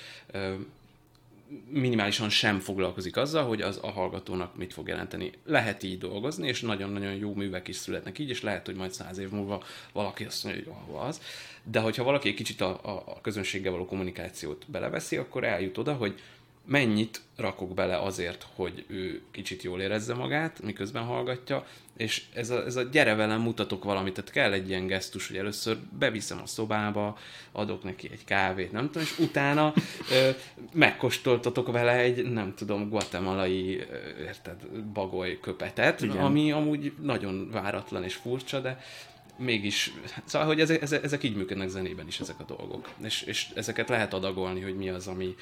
minimálisan sem foglalkozik azzal, hogy az a hallgatónak mit fog jelenteni. Lehet így dolgozni, és nagyon-nagyon jó művek is születnek így, és lehet, hogy majd száz év múlva valaki azt mondja, hogy oh, az. De hogyha valaki egy kicsit a, a, a közönséggel való kommunikációt beleveszi, akkor eljut oda, hogy mennyit rakok bele azért, hogy ő kicsit jól érezze magát, miközben hallgatja, és ez a, ez a gyere velem, mutatok valamit, tehát kell egy ilyen gesztus, hogy először beviszem a szobába, adok neki egy kávét, nem tudom, és utána ö, megkóstoltatok vele egy, nem tudom, guatemalai, ö, érted, bagoly köpetet, Igen. ami amúgy nagyon váratlan és furcsa, de mégis, szóval, hogy ezek, ezek így működnek zenében is ezek a dolgok, és, és ezeket lehet adagolni, hogy mi az, ami,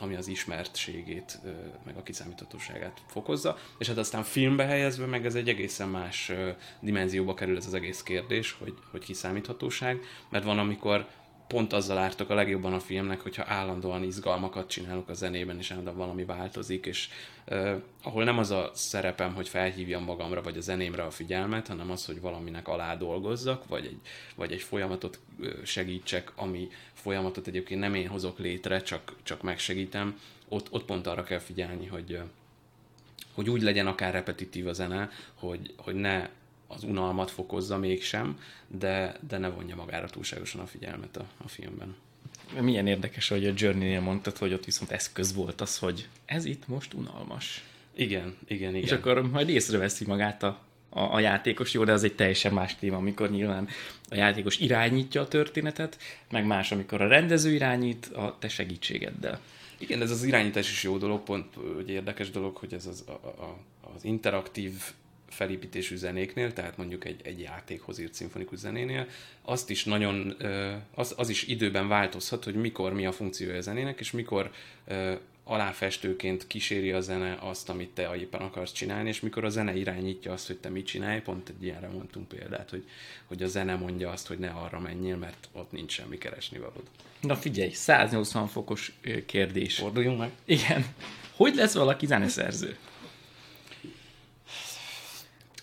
ami az ismertségét, meg a kiszámíthatóságát fokozza, és hát aztán filmbe helyezve meg ez egy egészen más dimenzióba kerül ez az egész kérdés, hogy, hogy kiszámíthatóság, mert van, amikor pont azzal ártok a legjobban a filmnek, hogyha állandóan izgalmakat csinálok a zenében, és állandóan valami változik, és uh, ahol nem az a szerepem, hogy felhívjam magamra, vagy a zenémre a figyelmet, hanem az, hogy valaminek alá dolgozzak, vagy egy, vagy egy folyamatot segítsek, ami folyamatot egyébként nem én hozok létre, csak, csak megsegítem, ott, ott pont arra kell figyelni, hogy, hogy úgy legyen akár repetitív a zene, hogy, hogy ne az unalmat fokozza mégsem, de, de ne vonja magára túlságosan a figyelmet a, a filmben. Milyen érdekes, hogy a Journey-nél mondtad, hogy ott viszont eszköz volt az, hogy ez itt most unalmas. Igen, igen, igen. És akkor majd észreveszi magát a, a, a játékos, jó, de az egy teljesen más téma, amikor nyilván a játékos irányítja a történetet, meg más, amikor a rendező irányít a te segítségeddel. Igen, ez az irányítás is jó dolog, pont hogy érdekes dolog, hogy ez az, a, a, az interaktív felépítésű zenéknél, tehát mondjuk egy, egy játékhoz írt szimfonikus zenénél, azt is nagyon, az, az is időben változhat, hogy mikor mi a funkciója a zenének, és mikor aláfestőként kíséri a zene azt, amit te éppen akarsz csinálni, és mikor a zene irányítja azt, hogy te mit csinálj, pont egy ilyenre mondtunk példát, hogy, hogy a zene mondja azt, hogy ne arra menjél, mert ott nincs semmi keresni valód. Na figyelj, 180 fokos kérdés. Forduljunk meg. Igen. Hogy lesz valaki zeneszerző?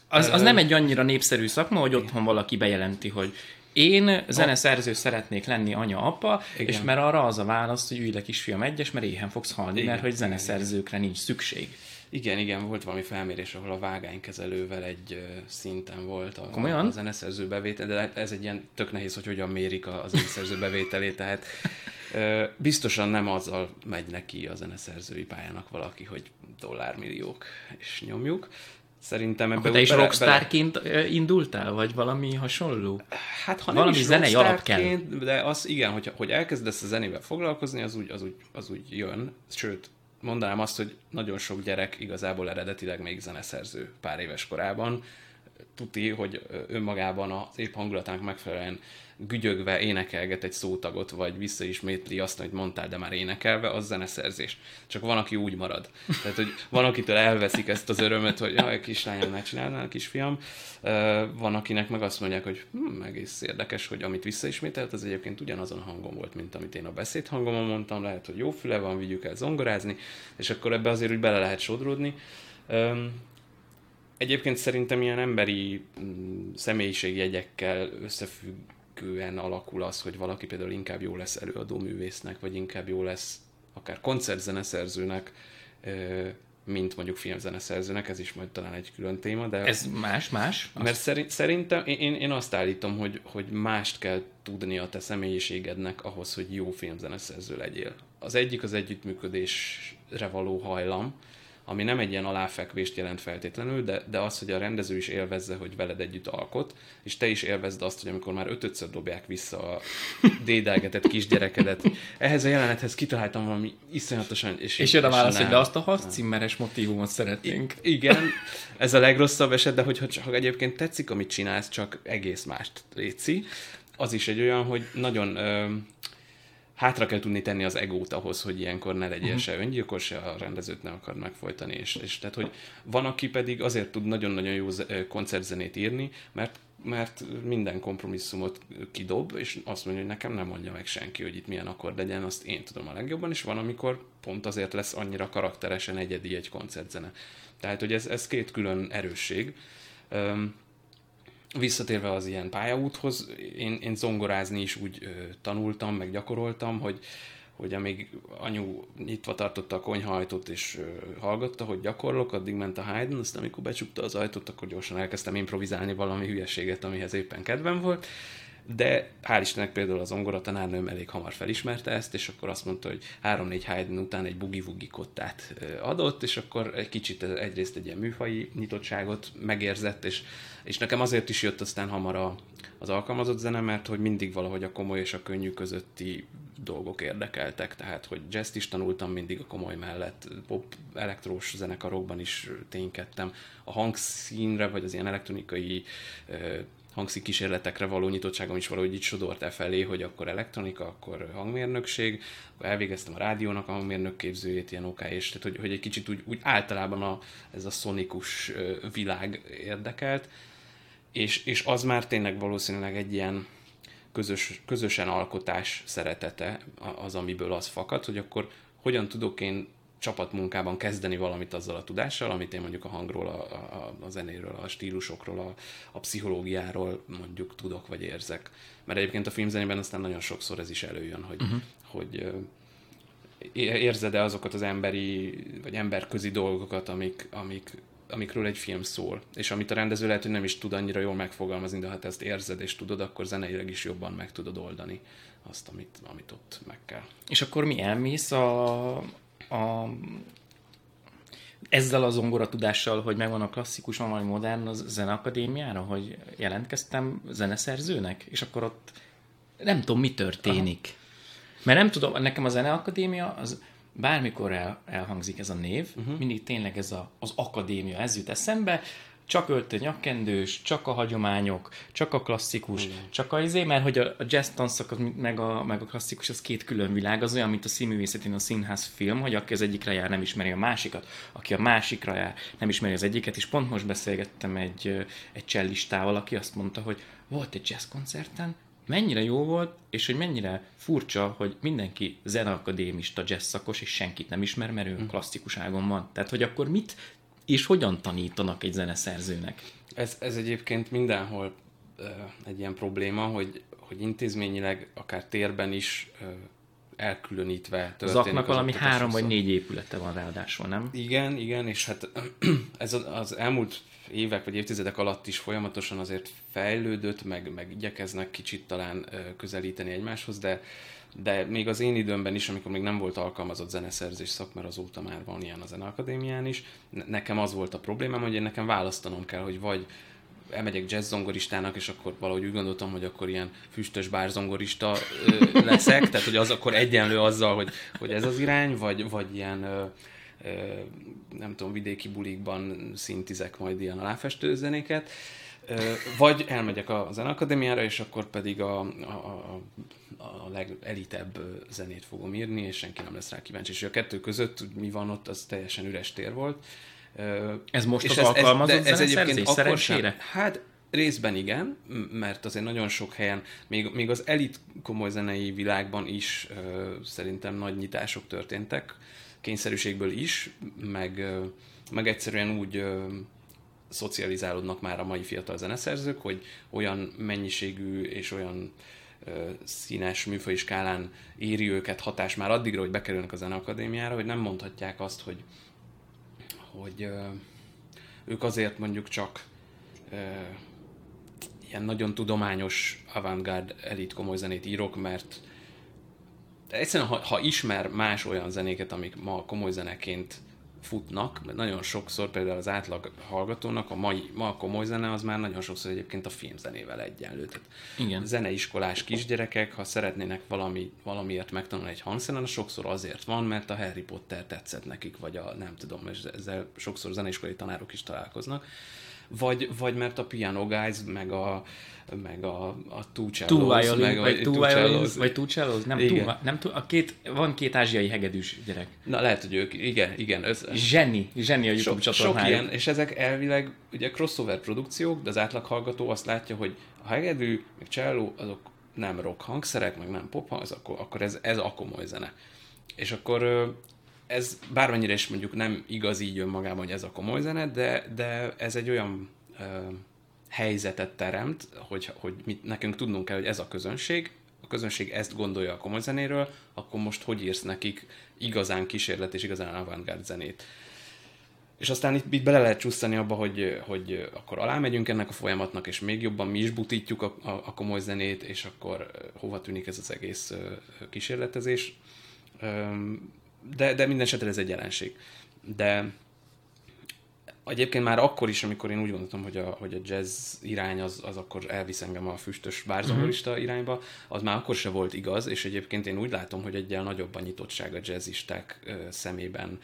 Az, az nem egy annyira népszerű szakma, hogy otthon valaki bejelenti, hogy én zeneszerző szeretnék lenni anya, apa, Igen. és mert arra az a válasz, hogy ülj le kisfiam egyes, mert éhen fogsz halni, Igen, mert hogy zeneszerzőkre nincs szükség. Igen, igen, volt valami felmérés, ahol a vágánykezelővel egy szinten volt a, Komolyan? a zeneszerző bevétel, de hát ez egy ilyen tök nehéz, hogy hogyan mérik a, a zeneszerző bevételét, tehát biztosan nem azzal megy neki a zeneszerzői pályának valaki, hogy dollármilliók és nyomjuk. Szerintem ebbe Akkor te is bele- rockstárként ö, indultál, vagy valami hasonló? Hát ha Valami nem is zenei alap rockstárként, De az igen, hogy, hogy elkezdesz a zenével foglalkozni, az úgy, az, úgy, az úgy jön. Sőt, mondanám azt, hogy nagyon sok gyerek igazából eredetileg még zeneszerző pár éves korában. Tuti, hogy önmagában az épp hangulatának megfelelően gügyögve énekelget egy szótagot, vagy visszaismétli azt, amit mondtál, de már énekelve, az zeneszerzés. Csak van, aki úgy marad. Tehát, hogy van, akitől elveszik ezt az örömet, hogy jaj, kislányom, ne csinálnál, kisfiam. Van, akinek meg azt mondják, hogy hm, egész érdekes, hogy amit visszaismételt, az egyébként ugyanazon a hangon volt, mint amit én a beszédhangomon mondtam, lehet, hogy jó füle van, vigyük el zongorázni, és akkor ebbe azért úgy bele lehet sodródni. Egyébként szerintem ilyen emberi mm, személyiségjegyekkel összefüggően alakul az, hogy valaki például inkább jó lesz előadó művésznek, vagy inkább jó lesz akár koncertzeneszerzőnek, mint mondjuk filmzeneszerzőnek, ez is majd talán egy külön téma, de... Ez más, más? Mert szerint, szerintem én, én- én azt állítom, hogy, hogy mást kell tudni a te személyiségednek ahhoz, hogy jó filmzeneszerző legyél. Az egyik az együttműködésre való hajlam, ami nem egy ilyen aláfekvést jelent feltétlenül, de, de az, hogy a rendező is élvezze, hogy veled együtt alkot, és te is élvezd azt, hogy amikor már ötödször dobják vissza a dédelgetett kisgyerekedet, ehhez a jelenethez kitaláltam valami iszonyatosan... És, És jön a válasz, nem. hogy de azt a harccimmeres motívumot szeretnénk. Igen, ez a legrosszabb eset, de hogyha csak egyébként tetszik, amit csinálsz, csak egész mást léci, az is egy olyan, hogy nagyon ö, hátra kell tudni tenni az egót ahhoz, hogy ilyenkor ne legyél uh-huh. se öngyilkos, se a rendezőt nem akar megfojtani, és, és tehát, hogy van, aki pedig azért tud nagyon-nagyon jó koncertzenét írni, mert mert minden kompromisszumot kidob, és azt mondja, hogy nekem nem mondja meg senki, hogy itt milyen akkord legyen, azt én tudom a legjobban, és van, amikor pont azért lesz annyira karakteresen egyedi egy koncertzene. Tehát, hogy ez, ez két külön erősség. Öm, visszatérve az ilyen pályaúthoz, én, én zongorázni is úgy ö, tanultam, meg gyakoroltam, hogy, hogy amíg anyu nyitva tartotta a konyhajtót és ö, hallgatta, hogy gyakorlok, addig ment a Haydn, aztán amikor becsukta az ajtót, akkor gyorsan elkezdtem improvizálni valami hülyeséget, amihez éppen kedvem volt. De hál' Istennek például az zongora tanárnőm elég hamar felismerte ezt, és akkor azt mondta, hogy három-négy Haydn után egy bugi-vugi kottát adott, és akkor egy kicsit egyrészt egy ilyen műfai nyitottságot megérzett, és, és nekem azért is jött aztán hamar a, az alkalmazott zene, mert hogy mindig valahogy a komoly és a könnyű közötti dolgok érdekeltek, tehát hogy jazz is tanultam mindig a komoly mellett, pop elektrós zenekarokban is ténykedtem, a hangszínre, vagy az ilyen elektronikai ö, hangszín kísérletekre való nyitottságom is valahogy így sodort e felé, hogy akkor elektronika, akkor hangmérnökség, akkor elvégeztem a rádiónak a hangmérnök képzőjét, ilyen OK, és tehát hogy, hogy egy kicsit úgy, úgy általában a, ez a szonikus világ érdekelt, és, és az már tényleg valószínűleg egy ilyen közös, közösen alkotás szeretete az, amiből az fakad, hogy akkor hogyan tudok én csapatmunkában kezdeni valamit azzal a tudással, amit én mondjuk a hangról, a, a, a zenéről, a stílusokról, a, a pszichológiáról mondjuk tudok vagy érzek. Mert egyébként a filmzenében aztán nagyon sokszor ez is előjön, hogy, uh-huh. hogy érzed-e azokat az emberi, vagy emberközi dolgokat, amik, amik, amikről egy film szól, és amit a rendező lehet, hogy nem is tud annyira jól megfogalmazni, de ha te ezt érzed és tudod, akkor zeneileg is jobban meg tudod oldani azt, amit, amit ott meg kell. És akkor mi elmész a, a ezzel az zongora tudással, hogy megvan a klasszikus, van valami modern az zeneakadémiára, hogy jelentkeztem zeneszerzőnek, és akkor ott nem tudom, mi történik. Aha. Mert nem tudom, nekem a zeneakadémia, az bármikor el, elhangzik ez a név, uh-huh. mindig tényleg ez a, az akadémia, ez jut eszembe, csak öltöny nyakkendős, csak a hagyományok, csak a klasszikus, Igen. csak a izé, mert hogy a, a jazz tanszak meg a, meg a klasszikus az két külön világ, az olyan, mint a színművészetén a színház film, hogy aki az egyikre jár, nem ismeri a másikat, aki a másikra jár, nem ismeri az egyiket, és pont most beszélgettem egy, egy csellistával, aki azt mondta, hogy volt egy jazz koncerten, mennyire jó volt, és hogy mennyire furcsa, hogy mindenki zeneakadémista jazz szakos, és senkit nem ismer, mert ő hm. klasszikus ágon van. Tehát, hogy akkor mit és hogyan tanítanak egy zeneszerzőnek? Ez, ez egyébként mindenhol egy ilyen probléma, hogy, hogy intézményileg, akár térben is elkülönítve történik. Zaknak valami három vagy négy épülete van ráadásul, nem? Igen, igen, és hát ez az elmúlt évek vagy évtizedek alatt is folyamatosan azért fejlődött, meg, meg igyekeznek kicsit talán közelíteni egymáshoz, de de még az én időmben is, amikor még nem volt alkalmazott zeneszerzés szak, mert azóta már van ilyen a Zeneakadémián is, nekem az volt a problémám, hogy én nekem választanom kell, hogy vagy elmegyek jazz zongoristának, és akkor valahogy úgy gondoltam, hogy akkor ilyen füstös bárzongorista ö, leszek, tehát hogy az akkor egyenlő azzal, hogy, hogy ez az irány, vagy, vagy ilyen ö, ö, nem tudom, vidéki bulikban szintizek majd ilyen aláfestő zenéket, vagy elmegyek a zeneakadémiára, és akkor pedig a, a, a a legelitebb zenét fogom írni, és senki nem lesz rá kíváncsi. És a kettő között mi van ott, az teljesen üres tér volt. Ez most és az ez, alkalmazott ez, ez egyébként akkor sem, Hát részben igen, mert azért nagyon sok helyen, még, még az elit komoly zenei világban is ö, szerintem nagy nyitások történtek, kényszerűségből is, meg, ö, meg egyszerűen úgy ö, szocializálódnak már a mai fiatal zeneszerzők, hogy olyan mennyiségű és olyan színes műfai skálán éri őket hatás már addigra, hogy bekerülnek a zeneakadémiára, hogy nem mondhatják azt, hogy, hogy ők azért mondjuk csak ilyen nagyon tudományos avantgárd elit komoly zenét írok, mert egyszerűen ha, ha ismer más olyan zenéket, amik ma komoly zeneként futnak, mert nagyon sokszor például az átlag hallgatónak a mai, ma a komoly zene az már nagyon sokszor egyébként a filmzenével egyenlő. Tehát Igen. zeneiskolás kisgyerekek, ha szeretnének valami, valamiért megtanulni egy hangszeren, az sokszor azért van, mert a Harry Potter tetszett nekik, vagy a nem tudom, és ezzel sokszor zeneiskolai tanárok is találkoznak. Vagy, vagy mert a Piano Guys, meg a, meg a, a Two Cellos, two violin, meg vagy Two Cellos, vagy Two Cellos, nem, igen. Two, nem two, a két, van két ázsiai hegedűs gyerek. Na lehet, hogy ők, igen, igen. Ez, zseni, zseni a YouTube so, Sok ilyen, és ezek elvileg ugye crossover produkciók, de az átlag hallgató azt látja, hogy a hegedű, meg cello, azok nem rock hangszerek, meg nem pop hang, akkor, akkor ez, ez a komoly zene. És akkor ez bármennyire is mondjuk nem igaz így önmagában, hogy ez a komoly zene, de, de ez egy olyan helyzetet teremt, hogy, hogy mit, nekünk tudnunk kell, hogy ez a közönség, a közönség ezt gondolja a komoly zenéről, akkor most hogy írsz nekik igazán kísérlet és igazán avantgárd zenét. És aztán itt, itt bele lehet csúszani abba, hogy, hogy akkor alámegyünk ennek a folyamatnak, és még jobban mi is butítjuk a, a, a komoly zenét, és akkor hova tűnik ez az egész kísérletezés. De, de minden esetre ez egy jelenség. De Egyébként már akkor is, amikor én úgy gondoltam, hogy a, hogy a jazz irány az, az akkor elvisz engem a füstös bárzongorista uh-huh. irányba, az már akkor se volt igaz, és egyébként én úgy látom, hogy egyel nagyobb a nyitottság a jazzisták ö, szemében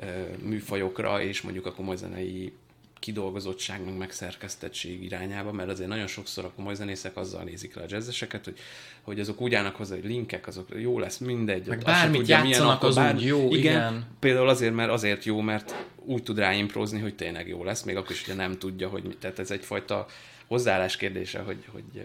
ö, műfajokra, és mondjuk a komoly zenei kidolgozottság, meg megszerkesztettség irányába, mert azért nagyon sokszor a komoly zenészek azzal nézik le a jazzeseket, hogy, hogy azok úgy állnak hozzá, hogy linkek, azok jó lesz, mindegy. Meg bármit tudja, játszanak, az bár... jó, igen, igen. Például azért, mert azért jó, mert úgy tud ráimprózni, hogy tényleg jó lesz, még akkor is, hogyha nem tudja, hogy tehát ez egyfajta hozzáállás kérdése, hogy, hogy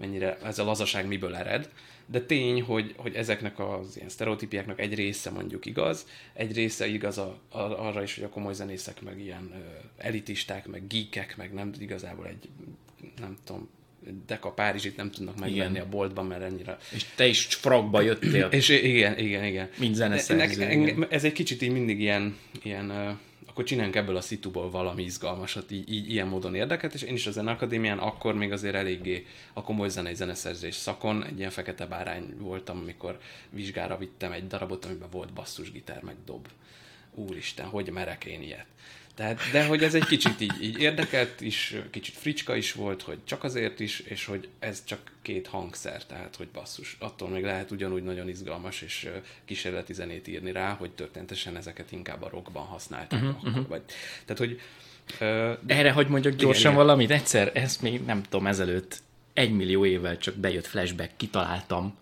mennyire ez a lazaság miből ered de tény, hogy, hogy ezeknek az ilyen sztereotípiáknak egy része mondjuk igaz, egy része igaz a, a, arra is, hogy a komoly zenészek meg ilyen ö, elitisták, meg geekek, meg nem igazából egy, nem tudom, Deka Párizsit nem tudnak megvenni igen. a boltban, mert ennyire... És te is fragba jöttél. És igen, igen, igen. Mint zeneszerző. Ez egy kicsit így mindig ilyen, ilyen akkor csináljunk ebből a szituból valami izgalmasat, így, így ilyen módon érdeket, és én is a Zeneakadémián akkor még azért eléggé a komoly zenei zeneszerzés szakon egy ilyen fekete bárány voltam, amikor vizsgára vittem egy darabot, amiben volt basszusgitár, meg dob. Úristen, hogy merek én ilyet? Tehát, de hogy ez egy kicsit így, így érdekelt is, kicsit fricska is volt, hogy csak azért is, és hogy ez csak két hangszer, tehát hogy basszus, attól még lehet ugyanúgy nagyon izgalmas és kísérleti zenét írni rá, hogy történetesen ezeket inkább a rockban használták. Uh-huh, akkor, uh-huh. Vagy, tehát, hogy de Erre hogy mondjak gyorsan igen, valamit? Egyszer, ezt még nem tudom, ezelőtt egy millió évvel csak bejött flashback, kitaláltam.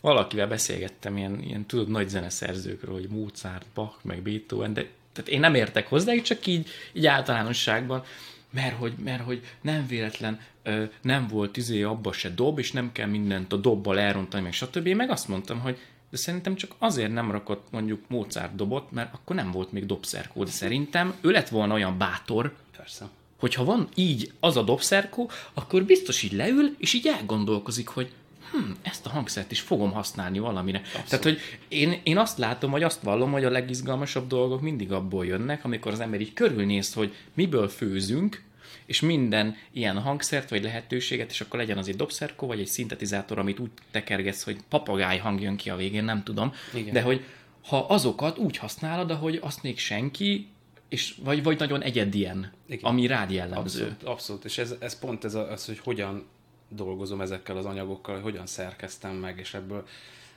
Valakivel beszélgettem ilyen, ilyen tudod, nagy zeneszerzőkről, hogy Mozart, Bach, meg Beethoven, de tehát én nem értek hozzá, csak így, így általánosságban, mert hogy, mert hogy nem véletlen ö, nem volt izé abba se dob, és nem kell mindent a dobbal elrontani, meg stb. Én meg azt mondtam, hogy de szerintem csak azért nem rakott mondjuk Mozart dobot, mert akkor nem volt még dobszerkó. De szerintem ő lett volna olyan bátor, Persze. hogyha van így az a dobszerkó, akkor biztos így leül, és így elgondolkozik, hogy hm, ezt a hangszert is fogom használni valamire. Abszolút. Tehát, hogy én, én azt látom, vagy azt vallom, hogy a legizgalmasabb dolgok mindig abból jönnek, amikor az ember így körülnéz, hogy miből főzünk, és minden ilyen hangszert vagy lehetőséget, és akkor legyen az egy dobszerkó, vagy egy szintetizátor, amit úgy tekergetsz, hogy papagáj hang jön ki a végén, nem tudom. Igen. De hogy ha azokat úgy használod, ahogy azt még senki, és vagy, vagy nagyon egyedien, Igen. ami rád jellemző. Abszolút, abszolút. és ez, ez pont ez az, hogy hogyan dolgozom ezekkel az anyagokkal, hogy hogyan szerkeztem meg, és ebből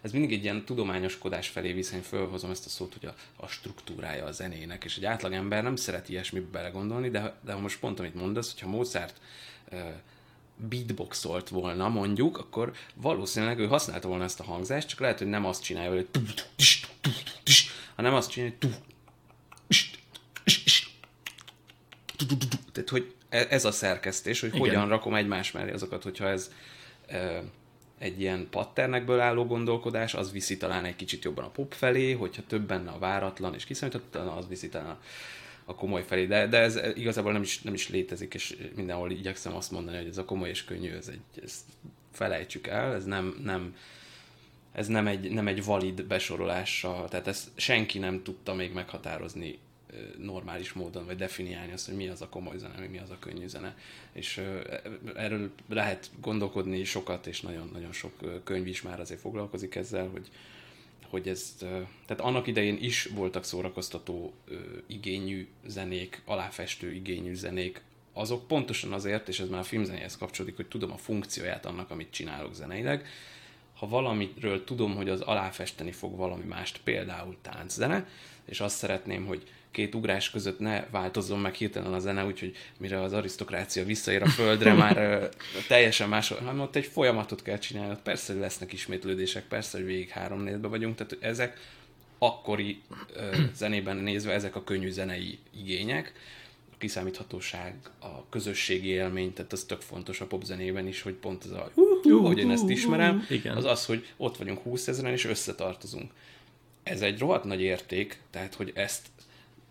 ez mindig egy ilyen tudományoskodás felé visz, én fölhozom ezt a szót, hogy a, a struktúrája a zenének, és egy átlagember nem szeret ilyesmibe belegondolni, de, de most pont amit mondasz, hogyha Mozart beatboxolt volna, mondjuk, akkor valószínűleg ő használta volna ezt a hangzást, csak lehet, hogy nem azt csinálja, hogy hanem azt csinálja, hogy tehát, hogy ez a szerkesztés, hogy Igen. hogyan rakom egymás mellé azokat, hogyha ez egy ilyen patternekből álló gondolkodás, az viszi talán egy kicsit jobban a pop felé, hogyha több benne a váratlan és kiszámíthatatlan, az viszi talán a, a komoly felé. De, de ez igazából nem is, nem is létezik, és mindenhol igyekszem azt mondani, hogy ez a komoly és könnyű, ez egy, ezt felejtsük el, ez nem, nem, ez nem egy, nem egy valid besorolása, tehát ezt senki nem tudta még meghatározni normális módon, vagy definiálni azt, hogy mi az a komoly zene, mi az a könnyű zene. És erről lehet gondolkodni sokat, és nagyon-nagyon sok könyv is már azért foglalkozik ezzel, hogy, hogy ez, tehát annak idején is voltak szórakoztató igényű zenék, aláfestő igényű zenék, azok pontosan azért, és ez már a filmzenéhez kapcsolódik, hogy tudom a funkcióját annak, amit csinálok zeneileg, ha valamiről tudom, hogy az aláfesteni fog valami mást, például tánczene, és azt szeretném, hogy két ugrás között ne változzon meg hirtelen a zene, úgyhogy mire az arisztokrácia visszaér a földre, már teljesen más, hanem ott egy folyamatot kell csinálni. Persze, hogy lesznek ismétlődések, persze, hogy végig három nézbe vagyunk, tehát ezek akkori ö, zenében nézve ezek a könnyű zenei igények, a kiszámíthatóság, a közösségi élmény, tehát az tök fontos a popzenében is, hogy pont ez a uh, hogy én ezt ismerem, Igen. az az, hogy ott vagyunk 20 ezeren és összetartozunk. Ez egy rohadt nagy érték, tehát hogy ezt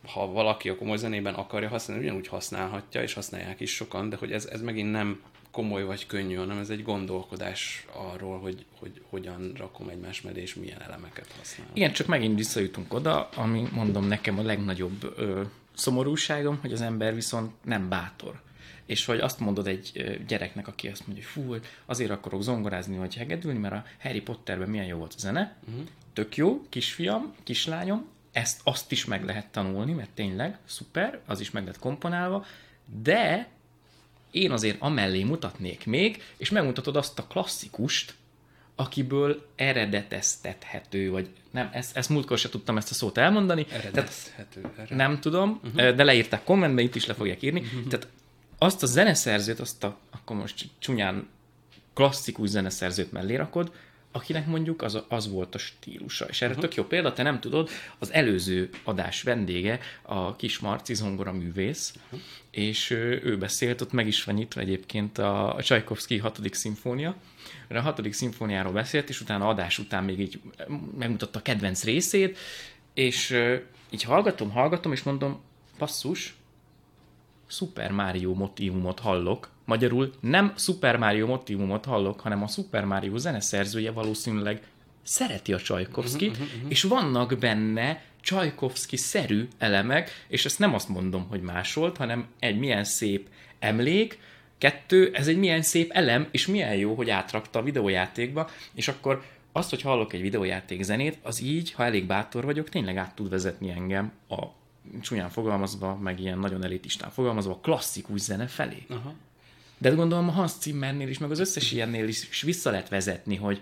ha valaki a komoly zenében akarja használni, ugyanúgy használhatja, és használják is sokan, de hogy ez, ez megint nem komoly vagy könnyű, hanem ez egy gondolkodás arról, hogy, hogy hogyan rakom egymás mellé, és milyen elemeket használok. Igen, csak megint visszajutunk oda, ami mondom nekem a legnagyobb ö, szomorúságom, hogy az ember viszont nem bátor. És hogy azt mondod egy gyereknek, aki azt mondja, hogy fú, azért akarok zongorázni vagy hegedülni, mert a Harry Potterben milyen jó volt a zene, uh-huh. tök jó, kisfiam, kislányom, ezt azt is meg lehet tanulni, mert tényleg szuper, az is meg lett komponálva, de én azért amellé mutatnék még, és megmutatod azt a klasszikust, akiből eredeteztethető, vagy nem, ezt, ezt múltkor se tudtam ezt a szót elmondani. Eredetezhető. Tehát nem tudom, uh-huh. de leírták kommentbe, itt is le fogják írni. Uh-huh. Tehát azt a zeneszerzőt, azt a, akkor most csúnyán klasszikus zeneszerzőt mellé rakod, akinek mondjuk az, az volt a stílusa. És erre uh-huh. tök jó példa, te nem tudod, az előző adás vendége a kis Marci zongora művész, uh-huh. és ő beszélt, ott meg is van nyitva egyébként a, a Csajkovszki hatodik szimfónia, a hatodik szimfóniáról beszélt, és utána adás után még így megmutatta a kedvenc részét, és így hallgatom, hallgatom, és mondom, passzus, Super Mario motivumot hallok, Magyarul nem Super Mario motivumot hallok, hanem a Super Mario zeneszerzője valószínűleg szereti a Csajkovszkit, uh-huh, uh-huh, és vannak benne Csajkovszki-szerű elemek, és ezt nem azt mondom, hogy másolt, hanem egy milyen szép emlék, kettő, ez egy milyen szép elem, és milyen jó, hogy átrakta a videójátékba, és akkor azt, hogy hallok egy videójáték zenét, az így, ha elég bátor vagyok, tényleg át tud vezetni engem a csúnyán fogalmazva, meg ilyen nagyon elitistán fogalmazva, klasszikus zene felé. Aha. De gondolom a Hans Zimmernél is, meg az összes ilyennél is vissza lehet vezetni, hogy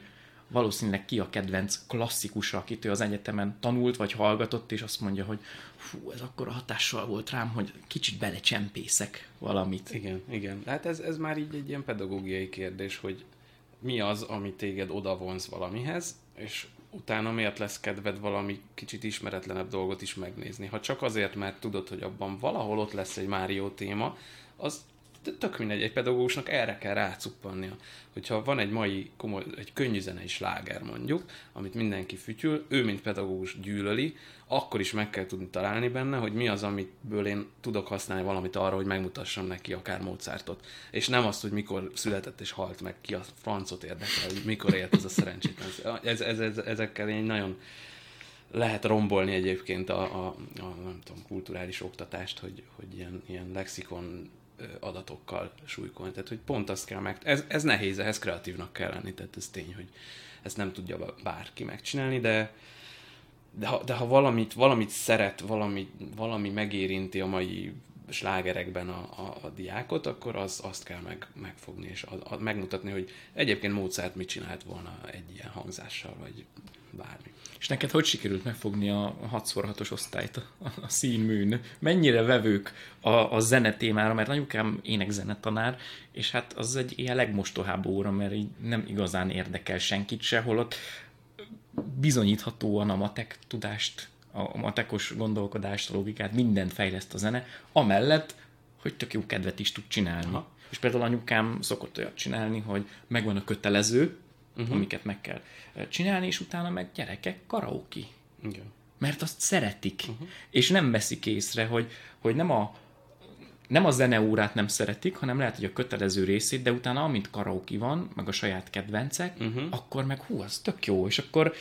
valószínűleg ki a kedvenc klasszikusa, akit ő az egyetemen tanult, vagy hallgatott, és azt mondja, hogy fú, ez akkor a hatással volt rám, hogy kicsit belecsempészek valamit. Igen, igen. Hát ez, ez már így egy ilyen pedagógiai kérdés, hogy mi az, ami téged odavonz valamihez, és utána miért lesz kedved valami kicsit ismeretlenebb dolgot is megnézni. Ha csak azért, mert tudod, hogy abban valahol ott lesz egy Mário téma, az tök mindegy, egy pedagógusnak erre kell rácuppannia. Hogyha van egy mai komoly, egy könnyű zenei sláger mondjuk, amit mindenki fütyül, ő mint pedagógus gyűlöli, akkor is meg kell tudni találni benne, hogy mi az, amitből én tudok használni valamit arra, hogy megmutassam neki akár Mozartot. És nem azt, hogy mikor született és halt meg, ki a francot érdekel, hogy mikor élt ez a szerencsétlen. Ez, ez, ez, ezekkel én nagyon lehet rombolni egyébként a, a, a nem tudom, kulturális oktatást, hogy, hogy ilyen, ilyen lexikon adatokkal súlykolni. Tehát, hogy pont azt kell meg... Ez, ez nehéz, ehhez kreatívnak kell lenni, tehát ez tény, hogy ezt nem tudja bárki megcsinálni, de, de ha, de ha valamit, valamit szeret, valami, valami megérinti a mai slágerekben a, a, a diákot, akkor az, azt kell meg, megfogni, és a, a, megmutatni, hogy egyébként Mozart mit csinált volna egy ilyen hangzással, vagy bármi. És neked hogy sikerült megfogni a 6x6-os osztályt, a, a színműn? Mennyire vevők a, a zene témára, mert anyukám énekzenetanár, és hát az egy ilyen legmostohább óra, mert így nem igazán érdekel senkit se, holott bizonyíthatóan a matek tudást, a matekos gondolkodást, a logikát, mindent fejleszt a zene, amellett, hogy tök jó kedvet is tud csinálni. Aha. És például anyukám szokott olyat csinálni, hogy megvan a kötelező, uh-huh. amiket meg kell csinálni, és utána meg gyerekek karaoke. Igen. Mert azt szeretik, uh-huh. és nem veszik észre, hogy, hogy nem a nem a zeneórát nem szeretik, hanem lehet, hogy a kötelező részét, de utána amint karaoke van, meg a saját kedvencek, uh-huh. akkor meg hú, az tök jó, és akkor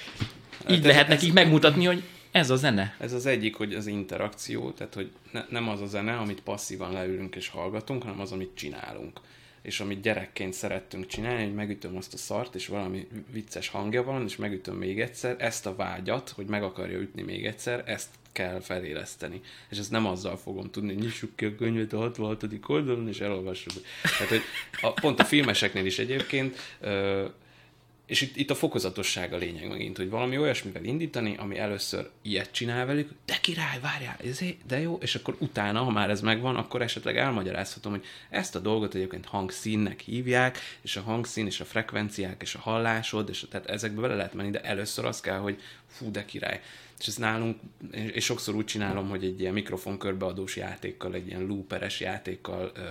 így de lehet nekik megmutatni, hogy ez a zene. Ez az egyik, hogy az interakció, tehát hogy ne, nem az a zene, amit passzívan leülünk és hallgatunk, hanem az, amit csinálunk és amit gyerekként szerettünk csinálni, hogy megütöm azt a szart, és valami vicces hangja van, és megütöm még egyszer, ezt a vágyat, hogy meg akarja ütni még egyszer, ezt kell feléleszteni. És ezt nem azzal fogom tudni, hogy nyissuk ki a könyvet a 66. oldalon, és elolvassuk. Tehát, hogy a, pont a filmeseknél is egyébként és itt, itt a fokozatosság a lényeg megint, hogy valami olyasmivel indítani, ami először ilyet csinál velük, de király, várjál, ez de jó, és akkor utána, ha már ez megvan, akkor esetleg elmagyarázhatom, hogy ezt a dolgot egyébként hangszínnek hívják, és a hangszín, és a frekvenciák, és a hallásod, és tehát ezekbe bele lehet menni, de először az kell, hogy fú, de király. És ezt nálunk, és sokszor úgy csinálom, hogy egy ilyen mikrofon körbeadós játékkal, egy ilyen looperes játékkal ö,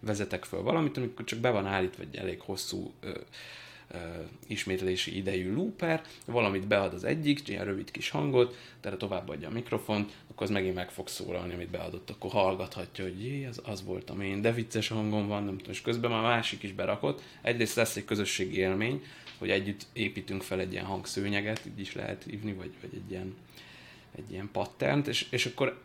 vezetek föl valamit, amikor csak be van állítva egy elég hosszú ö, ismétlési idejű looper, valamit bead az egyik, ilyen rövid kis hangot, tehát továbbadja a mikrofon, akkor az megint meg fog szólalni, amit beadott, akkor hallgathatja, hogy jé, az, az voltam én, de vicces hangom van, nem tudom, és közben már másik is berakott. Egyrészt lesz egy közösségi élmény, hogy együtt építünk fel egy ilyen hangszőnyeget, így is lehet hívni, vagy, vagy egy ilyen, egy ilyen patternt, és, és akkor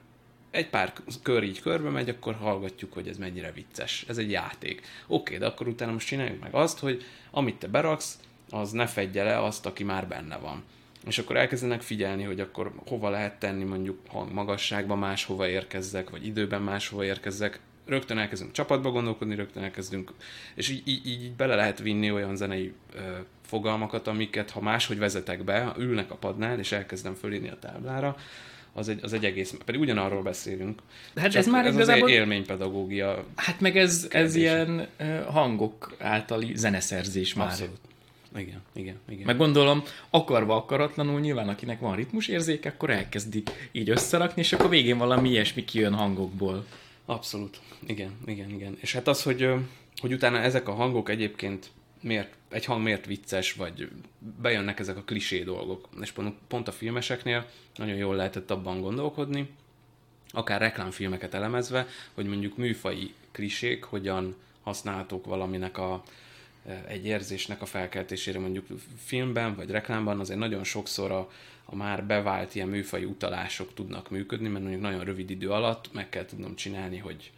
egy pár kör így körbe megy, akkor hallgatjuk, hogy ez mennyire vicces. Ez egy játék. Oké, de akkor utána most csináljuk meg azt, hogy amit te beraksz, az ne fedje le azt, aki már benne van. És akkor elkezdenek figyelni, hogy akkor hova lehet tenni mondjuk magasságban máshova érkezzek, vagy időben máshova érkezzek. Rögtön elkezdünk csapatba gondolkodni, rögtön elkezdünk, és így, így, így bele lehet vinni olyan zenei ö, fogalmakat, amiket ha máshogy vezetek be, ülnek a padnál, és elkezdem fölírni a táblára, az egy, az egy egész, pedig ugyanarról beszélünk. Hát ez már ez igazából... az élménypedagógia. Hát meg ez, ez ilyen hangok általi zeneszerzés már. Abszolút. Igen, igen, igen. Meg gondolom, akarva akaratlanul nyilván, akinek van ritmusérzéke, akkor elkezdi így összerakni, és akkor végén valami ilyesmi kijön hangokból. Abszolút. Igen, igen, igen. És hát az, hogy, hogy utána ezek a hangok egyébként miért, egy hang miért vicces, vagy bejönnek ezek a klisé dolgok. És pont, a filmeseknél nagyon jól lehetett abban gondolkodni, akár reklámfilmeket elemezve, hogy mondjuk műfai klisék hogyan használhatók valaminek a, egy érzésnek a felkeltésére mondjuk filmben vagy reklámban, azért nagyon sokszor a, a már bevált ilyen műfai utalások tudnak működni, mert mondjuk nagyon rövid idő alatt meg kell tudnom csinálni, hogy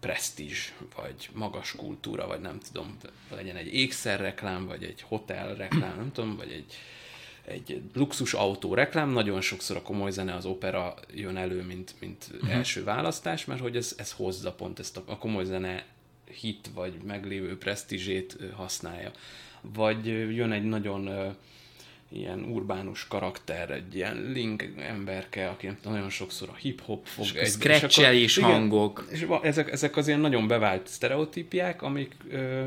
presztízs, vagy magas kultúra, vagy nem tudom, legyen egy ékszerreklám, vagy egy hotel reklám, nem tudom, vagy egy egy luxus autó reklám, nagyon sokszor a komoly zene, az opera jön elő, mint, mint uh-huh. első választás, mert hogy ez, ez hozza pont ezt a, a komoly zene hit vagy meglévő presztízsét használja. Vagy jön egy nagyon ilyen urbánus karakter, egy ilyen link emberke, aki nagyon sokszor a hip-hop fog. egy, scratchelés hangok. És ezek, ezek az ilyen nagyon bevált sztereotípiák, amik ö,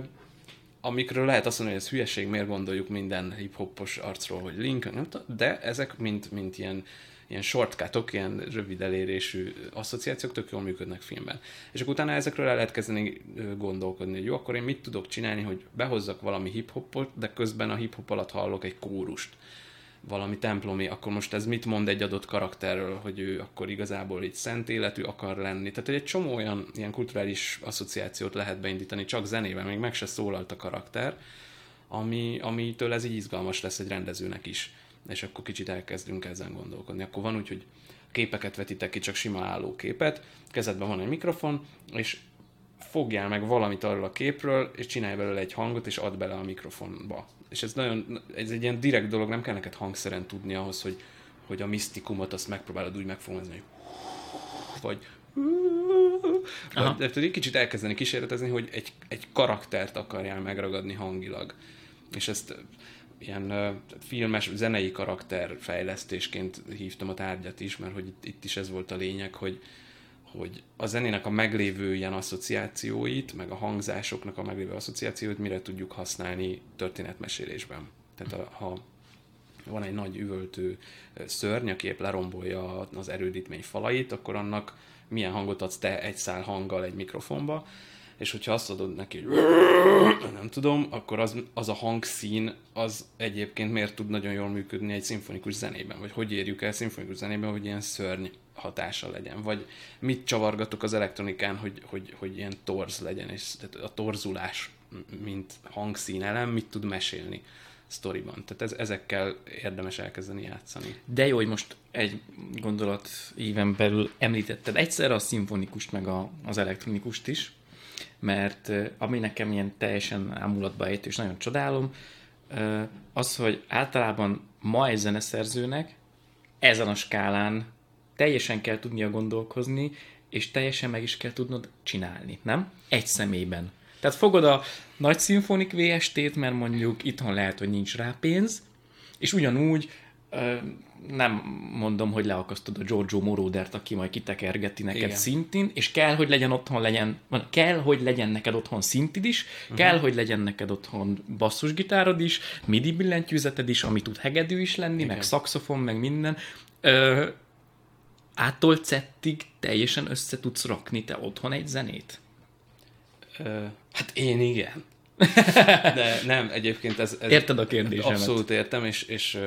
amikről lehet azt mondani, hogy ez hülyeség, miért gondoljuk minden hip-hopos arcról, hogy link, nem tudom, de ezek mint, mint ilyen, ilyen shortcutok, ilyen rövid elérésű asszociációk tök jól működnek filmben. És akkor utána ezekről el lehet kezdeni gondolkodni, hogy jó, akkor én mit tudok csinálni, hogy behozzak valami hip-hopot, de közben a hip-hop alatt hallok egy kórust valami templomi, akkor most ez mit mond egy adott karakterről, hogy ő akkor igazából így szent életű akar lenni. Tehát egy csomó olyan ilyen kulturális asszociációt lehet beindítani csak zenével, még meg se szólalt a karakter, ami, amitől ez így izgalmas lesz egy rendezőnek is. És akkor kicsit elkezdünk ezen gondolkodni. Akkor van úgy, hogy képeket vetítek ki, csak sima álló képet, kezedben van egy mikrofon, és fogjál meg valamit arról a képről, és csinálj belőle egy hangot, és add bele a mikrofonba és ez nagyon, ez egy ilyen direkt dolog, nem kell neked hangszeren tudni ahhoz, hogy, hogy a misztikumot azt megpróbálod úgy megfogalmazni, hogy vagy Aha. de tudod, kicsit elkezdeni kísérletezni, hogy egy, egy karaktert akarjál megragadni hangilag. És ezt ilyen filmes, zenei karakter fejlesztésként hívtam a tárgyat is, mert hogy itt, itt is ez volt a lényeg, hogy, hogy a zenének a meglévő ilyen asszociációit, meg a hangzásoknak a meglévő asszociációit mire tudjuk használni történetmesélésben. Tehát a, ha van egy nagy üvöltő szörny, aki épp lerombolja az erődítmény falait, akkor annak milyen hangot adsz te egy szál hanggal egy mikrofonba, és hogyha azt adod neki, hogy nem tudom, akkor az, az a hangszín, az egyébként miért tud nagyon jól működni egy szimfonikus zenében, vagy hogy érjük el szimfonikus zenében, hogy ilyen szörny hatása legyen, vagy mit csavargatok az elektronikán, hogy, hogy, hogy ilyen torz legyen, és tehát a torzulás, mint hangszínelem, mit tud mesélni sztoriban. Tehát ez, ezekkel érdemes elkezdeni játszani. De jó, hogy most egy gondolat éven belül említetted egyszer a szimfonikust, meg a, az elektronikust is, mert ami nekem ilyen teljesen ámulatba ejtő, és nagyon csodálom, az, hogy általában ma egy zeneszerzőnek ezen a skálán teljesen kell tudnia gondolkozni, és teljesen meg is kell tudnod csinálni, nem? Egy személyben. Tehát fogod a nagy szimfonik VST-t, mert mondjuk itthon lehet, hogy nincs rá pénz, és ugyanúgy nem mondom, hogy leakasztod a Giorgio Morodert, aki majd kitekergeti neked Igen. szintén, és kell, hogy legyen otthon legyen, kell, hogy legyen neked otthon szintid is, uh-huh. kell, hogy legyen neked otthon basszusgitárod is, midi billentyűzeted is, ami tud hegedű is lenni, Igen. meg szaxofon, meg minden. Ö, ától cettig teljesen össze tudsz rakni te otthon egy zenét? Ö, hát én igen. De nem, egyébként ez... ez Érted a kérdésemet? Abszolút értem, és, és,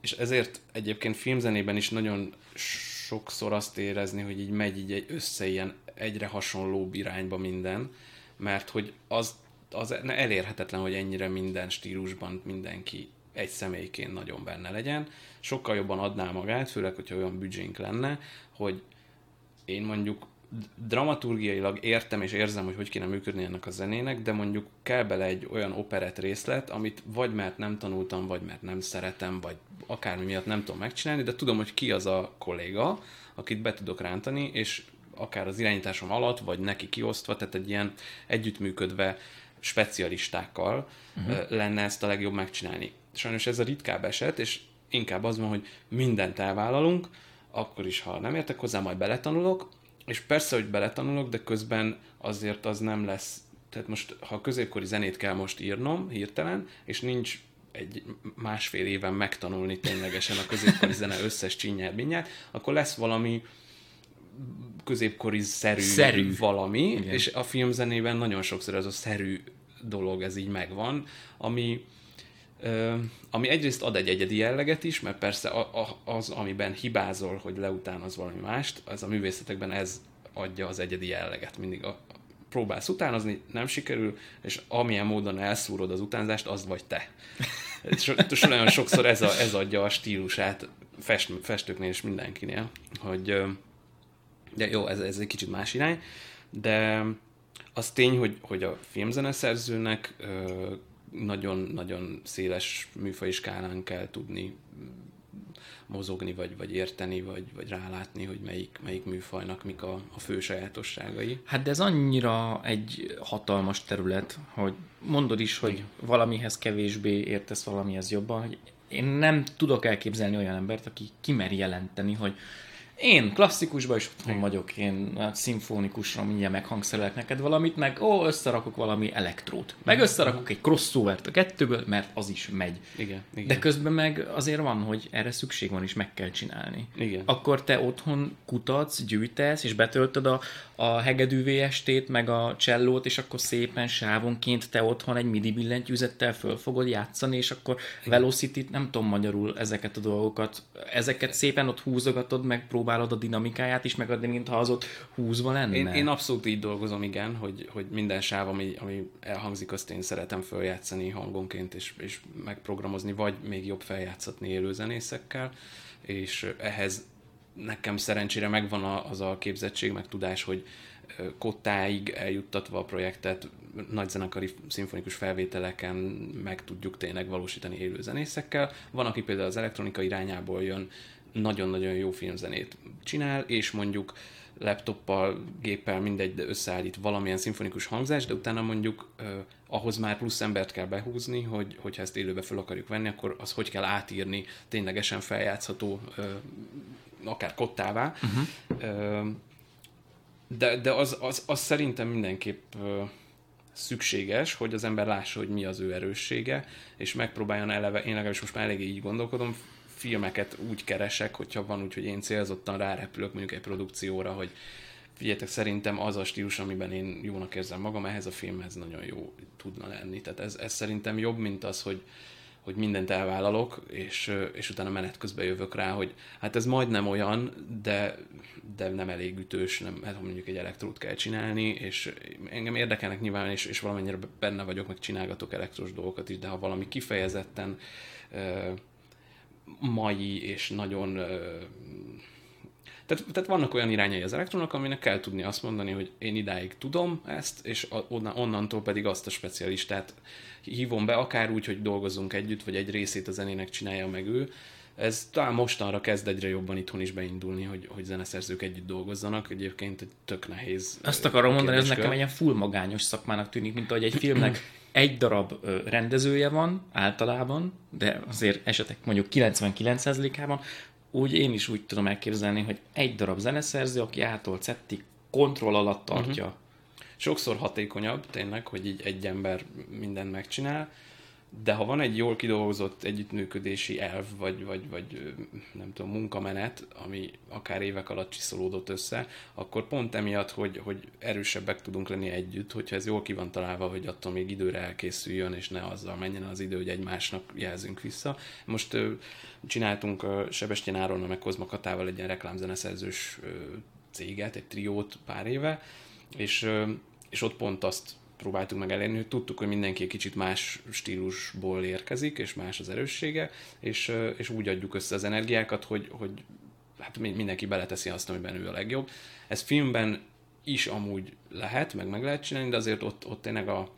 és ezért egyébként filmzenében is nagyon sokszor azt érezni, hogy így megy így össze ilyen egyre hasonló irányba minden, mert hogy az, az elérhetetlen, hogy ennyire minden stílusban mindenki egy személyként nagyon benne legyen. Sokkal jobban adná magát, főleg, hogyha olyan büdzsénk lenne, hogy én mondjuk dramaturgiailag értem és érzem, hogy hogy kéne működni ennek a zenének, de mondjuk kell bele egy olyan operett részlet, amit vagy mert nem tanultam, vagy mert nem szeretem, vagy akármi miatt nem tudom megcsinálni, de tudom, hogy ki az a kolléga, akit be tudok rántani, és akár az irányításom alatt, vagy neki kiosztva, tehát egy ilyen együttműködve specialistákkal uh-huh. lenne ezt a legjobb megcsinálni. Sajnos ez a ritkább eset, és inkább az van, hogy mindent elvállalunk, akkor is, ha nem értek hozzá, majd beletanulok, és persze, hogy beletanulok, de közben azért az nem lesz, tehát most, ha középkori zenét kell most írnom hirtelen, és nincs egy másfél éven megtanulni ténylegesen a középkori zene összes csinyát, akkor lesz valami középkori szerű, szerű. valami, Igen. és a filmzenében nagyon sokszor ez a szerű dolog, ez így megvan, ami, ami egyrészt ad egy egyedi jelleget is, mert persze az, amiben hibázol, hogy leutánoz valami mást, az a művészetekben ez adja az egyedi jelleget. Mindig a, próbálsz utánozni, nem sikerül, és amilyen módon elszúrod az utánzást, az vagy te. És nagyon sokszor ez, a, ez adja a stílusát fest, festőknél és mindenkinél, hogy de jó, ez, ez egy kicsit más irány, de az tény, hogy, hogy a filmzeneszerzőnek nagyon-nagyon széles műfai skálán kell tudni mozogni, vagy, vagy érteni, vagy, vagy rálátni, hogy melyik, melyik műfajnak mik a, a fő sajátosságai. Hát de ez annyira egy hatalmas terület, hogy mondod is, hogy Igen. valamihez kevésbé értesz valamihez jobban, hogy én nem tudok elképzelni olyan embert, aki kimer jelenteni, hogy én klasszikusban is otthon Igen. vagyok, én hát szimfonikusra mindjárt meghangszerelek neked valamit, meg ó, összerakok valami elektrót. Meg összerakok egy crossovert a kettőből, mert az is megy. Igen, igen. De közben meg azért van, hogy erre szükség van, és meg kell csinálni. Igen. Akkor te otthon kutatsz, gyűjtesz, és betöltöd a, a hegedű VST-t, meg a csellót, és akkor szépen sávonként te otthon egy MIDI billentyűzettel föl fogod játszani, és akkor velocity nem tudom magyarul ezeket a dolgokat, ezeket szépen ott húzogatod, meg próbál próbálod a dinamikáját is megadni, mintha az ott húzva lenne. Én, én abszolút így dolgozom, igen, hogy, hogy minden sáv, ami, ami elhangzik, azt én szeretem feljátszani hangonként, és, és megprogramozni, vagy még jobb feljátszatni élőzenészekkel, és ehhez nekem szerencsére megvan az a képzettség, meg tudás, hogy kottáig eljuttatva a projektet nagyzenekari szimfonikus felvételeken meg tudjuk tényleg valósítani élőzenészekkel. Van, aki például az elektronika irányából jön, nagyon-nagyon jó filmzenét csinál, és mondjuk laptoppal, géppel, mindegy, de összeállít valamilyen szimfonikus hangzást, de utána mondjuk uh, ahhoz már plusz embert kell behúzni, hogy, hogyha ezt élőbe fel akarjuk venni, akkor az hogy kell átírni ténylegesen feljátszható, uh, akár kottává. Uh-huh. Uh, de de az, az, az szerintem mindenképp uh, szükséges, hogy az ember lássa, hogy mi az ő erőssége, és megpróbáljon eleve, én legalábbis most már eléggé így gondolkodom, filmeket úgy keresek, hogyha van úgy, hogy én célzottan rárepülök mondjuk egy produkcióra, hogy figyeljetek, szerintem az a stílus, amiben én jónak érzem magam, ehhez a filmhez nagyon jó tudna lenni. Tehát ez, ez szerintem jobb, mint az, hogy, hogy mindent elvállalok, és, és utána menet közben jövök rá, hogy hát ez majdnem olyan, de, de nem elég ütős, nem, hát mondjuk egy elektrót kell csinálni, és engem érdekelnek nyilván, és, és valamennyire benne vagyok, meg csinálgatok elektrós dolgokat is, de ha valami kifejezetten mai és nagyon... Tehát, tehát vannak olyan irányai az elektronok, aminek kell tudni azt mondani, hogy én idáig tudom ezt, és onnantól pedig azt a specialistát hívom be, akár úgy, hogy dolgozunk együtt, vagy egy részét a zenének csinálja meg ő. Ez talán mostanra kezd egyre jobban itthon is beindulni, hogy, hogy zeneszerzők együtt dolgozzanak. Egyébként egy tök nehéz. Azt akarom mondani, ez nekem egy ilyen full magányos szakmának tűnik, mint ahogy egy filmnek egy darab rendezője van általában, de azért esetek mondjuk 99%-ában, úgy én is úgy tudom elképzelni, hogy egy darab zeneszerző, aki ától szettig kontroll alatt tartja. Uh-huh. Sokszor hatékonyabb tényleg, hogy így egy ember mindent megcsinál, de ha van egy jól kidolgozott együttműködési elv, vagy, vagy, vagy nem tudom, munkamenet, ami akár évek alatt csiszolódott össze, akkor pont emiatt, hogy, hogy erősebbek tudunk lenni együtt, hogyha ez jól ki van találva, hogy attól még időre elkészüljön, és ne azzal menjen az idő, hogy egymásnak jelzünk vissza. Most csináltunk Sebestyén Áronnal meg Kozma Katával egy ilyen reklámzeneszerzős céget, egy triót pár éve, és, és ott pont azt próbáltunk meg elérni, hogy tudtuk, hogy mindenki egy kicsit más stílusból érkezik, és más az erőssége, és, és úgy adjuk össze az energiákat, hogy, hogy hát mindenki beleteszi azt, amiben ő a legjobb. Ez filmben is amúgy lehet, meg meg lehet csinálni, de azért ott, ott tényleg a,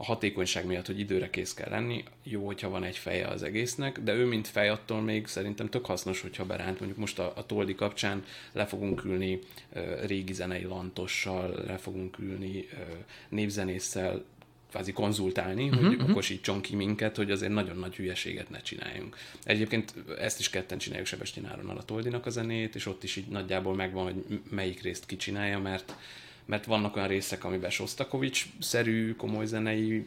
a hatékonyság miatt, hogy időre kész kell lenni, jó, hogyha van egy feje az egésznek, de ő mint fej attól még szerintem tök hasznos, hogyha beránt. Mondjuk most a, a Toldi kapcsán le fogunk ülni uh, régi zenei lantossal, le fogunk ülni uh, névzenésszel, kvázi konzultálni, uh-huh, hogy uh-huh. okosítson ki minket, hogy azért nagyon nagy hülyeséget ne csináljunk. Egyébként ezt is ketten csináljuk Sebestyén Áronnal a Toldinak a zenét, és ott is így nagyjából megvan, hogy melyik részt kicsinálja, mert mert vannak olyan részek, amiben Sostakovics-szerű, komoly zenei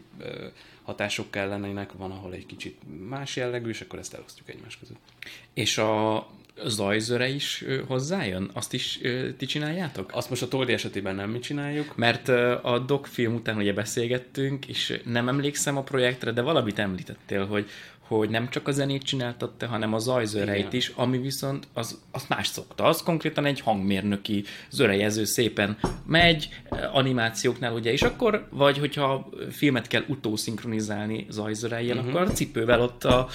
hatások kellenének, van, ahol egy kicsit más jellegű, és akkor ezt elosztjuk egymás között. És a zajzöre is hozzájön? Azt is ti csináljátok? Azt most a Toldi esetében nem mi csináljuk. Mert a Doc film után ugye beszélgettünk, és nem emlékszem a projektre, de valamit említettél, hogy hogy nem csak a zenét csináltatta, hanem a zajzöreit is, ami viszont az, az más szokta. Az konkrétan egy hangmérnöki zörejező szépen megy, animációknál ugye, és akkor, vagy hogyha filmet kell utószinkronizálni zajzöreivel, uh-huh. akkor a cipővel ott a,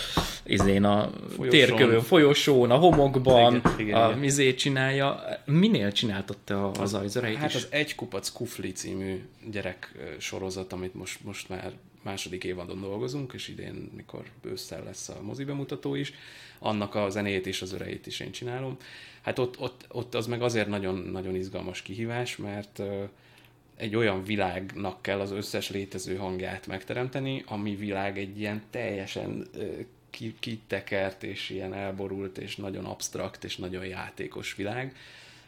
izén a folyosón. térkövön, folyosón, a homokban, igen, igen, a igen. mizét csinálja. Minél csináltatta a, a zajzöreit Hát is? az Egy kupac kufli című gyerek sorozat, amit most, most már második évadon dolgozunk, és idén, mikor ősszel lesz a mozi bemutató is, annak a zenét és az öreit is én csinálom. Hát ott, ott, ott az meg azért nagyon, nagyon izgalmas kihívás, mert egy olyan világnak kell az összes létező hangját megteremteni, ami világ egy ilyen teljesen kitekert és ilyen elborult és nagyon absztrakt és nagyon játékos világ.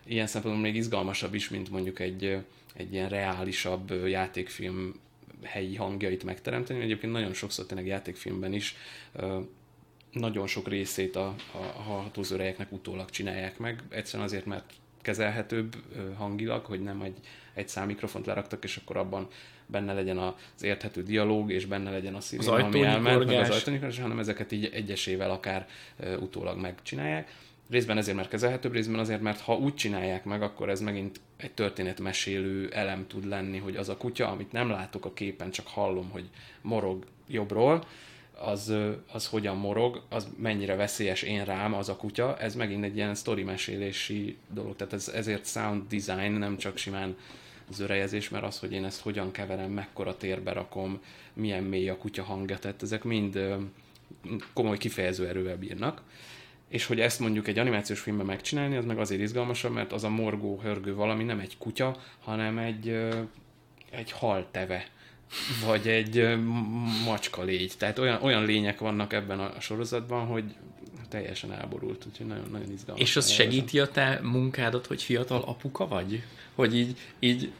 Ilyen szempontból még izgalmasabb is, mint mondjuk egy, egy ilyen reálisabb játékfilm helyi hangjait megteremteni. Egyébként nagyon sokszor tényleg játékfilmben is nagyon sok részét a, a, a hatózörejeknek utólag csinálják meg, egyszerűen azért, mert kezelhetőbb hangilag, hogy nem egy, egy szám mikrofont leraktak, és akkor abban benne legyen az érthető dialóg, és benne legyen a szívén, ami elment, meg az ajtónyikorgás, hanem ezeket így egyesével akár utólag megcsinálják. Részben ezért, mert kezelhetőbb, részben azért, mert ha úgy csinálják meg, akkor ez megint egy történetmesélő elem tud lenni, hogy az a kutya, amit nem látok a képen, csak hallom, hogy morog jobbról, az, az hogyan morog, az mennyire veszélyes én rám, az a kutya, ez megint egy ilyen sztori mesélési dolog, tehát ez, ezért sound design, nem csak simán zörejezés, mert az, hogy én ezt hogyan keverem, mekkora térbe rakom, milyen mély a kutya hangja, tehát ezek mind komoly kifejező erővel bírnak. És hogy ezt mondjuk egy animációs filmben megcsinálni, az meg azért izgalmasabb, mert az a morgó, hörgő valami nem egy kutya, hanem egy, egy halteve vagy egy macska légy. Tehát olyan, olyan lények vannak ebben a sorozatban, hogy teljesen elborult, úgyhogy nagyon, nagyon izgalmas. És az segíti a te munkádat, hogy fiatal apuka vagy? Hogy így, így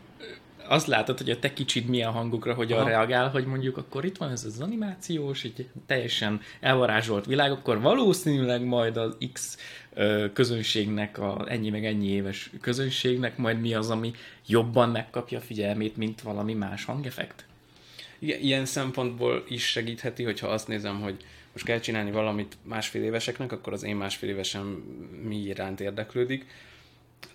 azt látod, hogy a te kicsid milyen hangokra hogyan Aha. reagál, hogy mondjuk akkor itt van ez az animációs, egy teljesen elvarázsolt világ, akkor valószínűleg majd az X közönségnek, a ennyi meg ennyi éves közönségnek majd mi az, ami jobban megkapja a figyelmét, mint valami más hangeffekt? Igen, ilyen szempontból is segítheti, hogyha azt nézem, hogy most kell csinálni valamit másfél éveseknek, akkor az én másfél évesem mi iránt érdeklődik,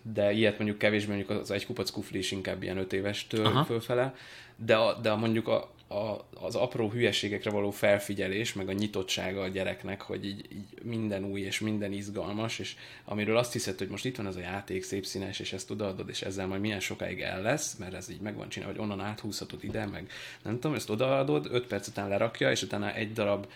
de ilyet mondjuk kevésbé, mondjuk az egy kupac kufli is inkább ilyen öt évestől Aha. fölfele, de, a, de a, mondjuk a, a, az apró hülyeségekre való felfigyelés, meg a nyitottsága a gyereknek, hogy így, így minden új és minden izgalmas, és amiről azt hiszed, hogy most itt van ez a játék, szép színes, és ezt odaadod, és ezzel majd milyen sokáig el lesz, mert ez így meg van csinálva, hogy onnan áthúzhatod ide, meg nem tudom, ezt odaadod, öt perc után lerakja, és utána egy darab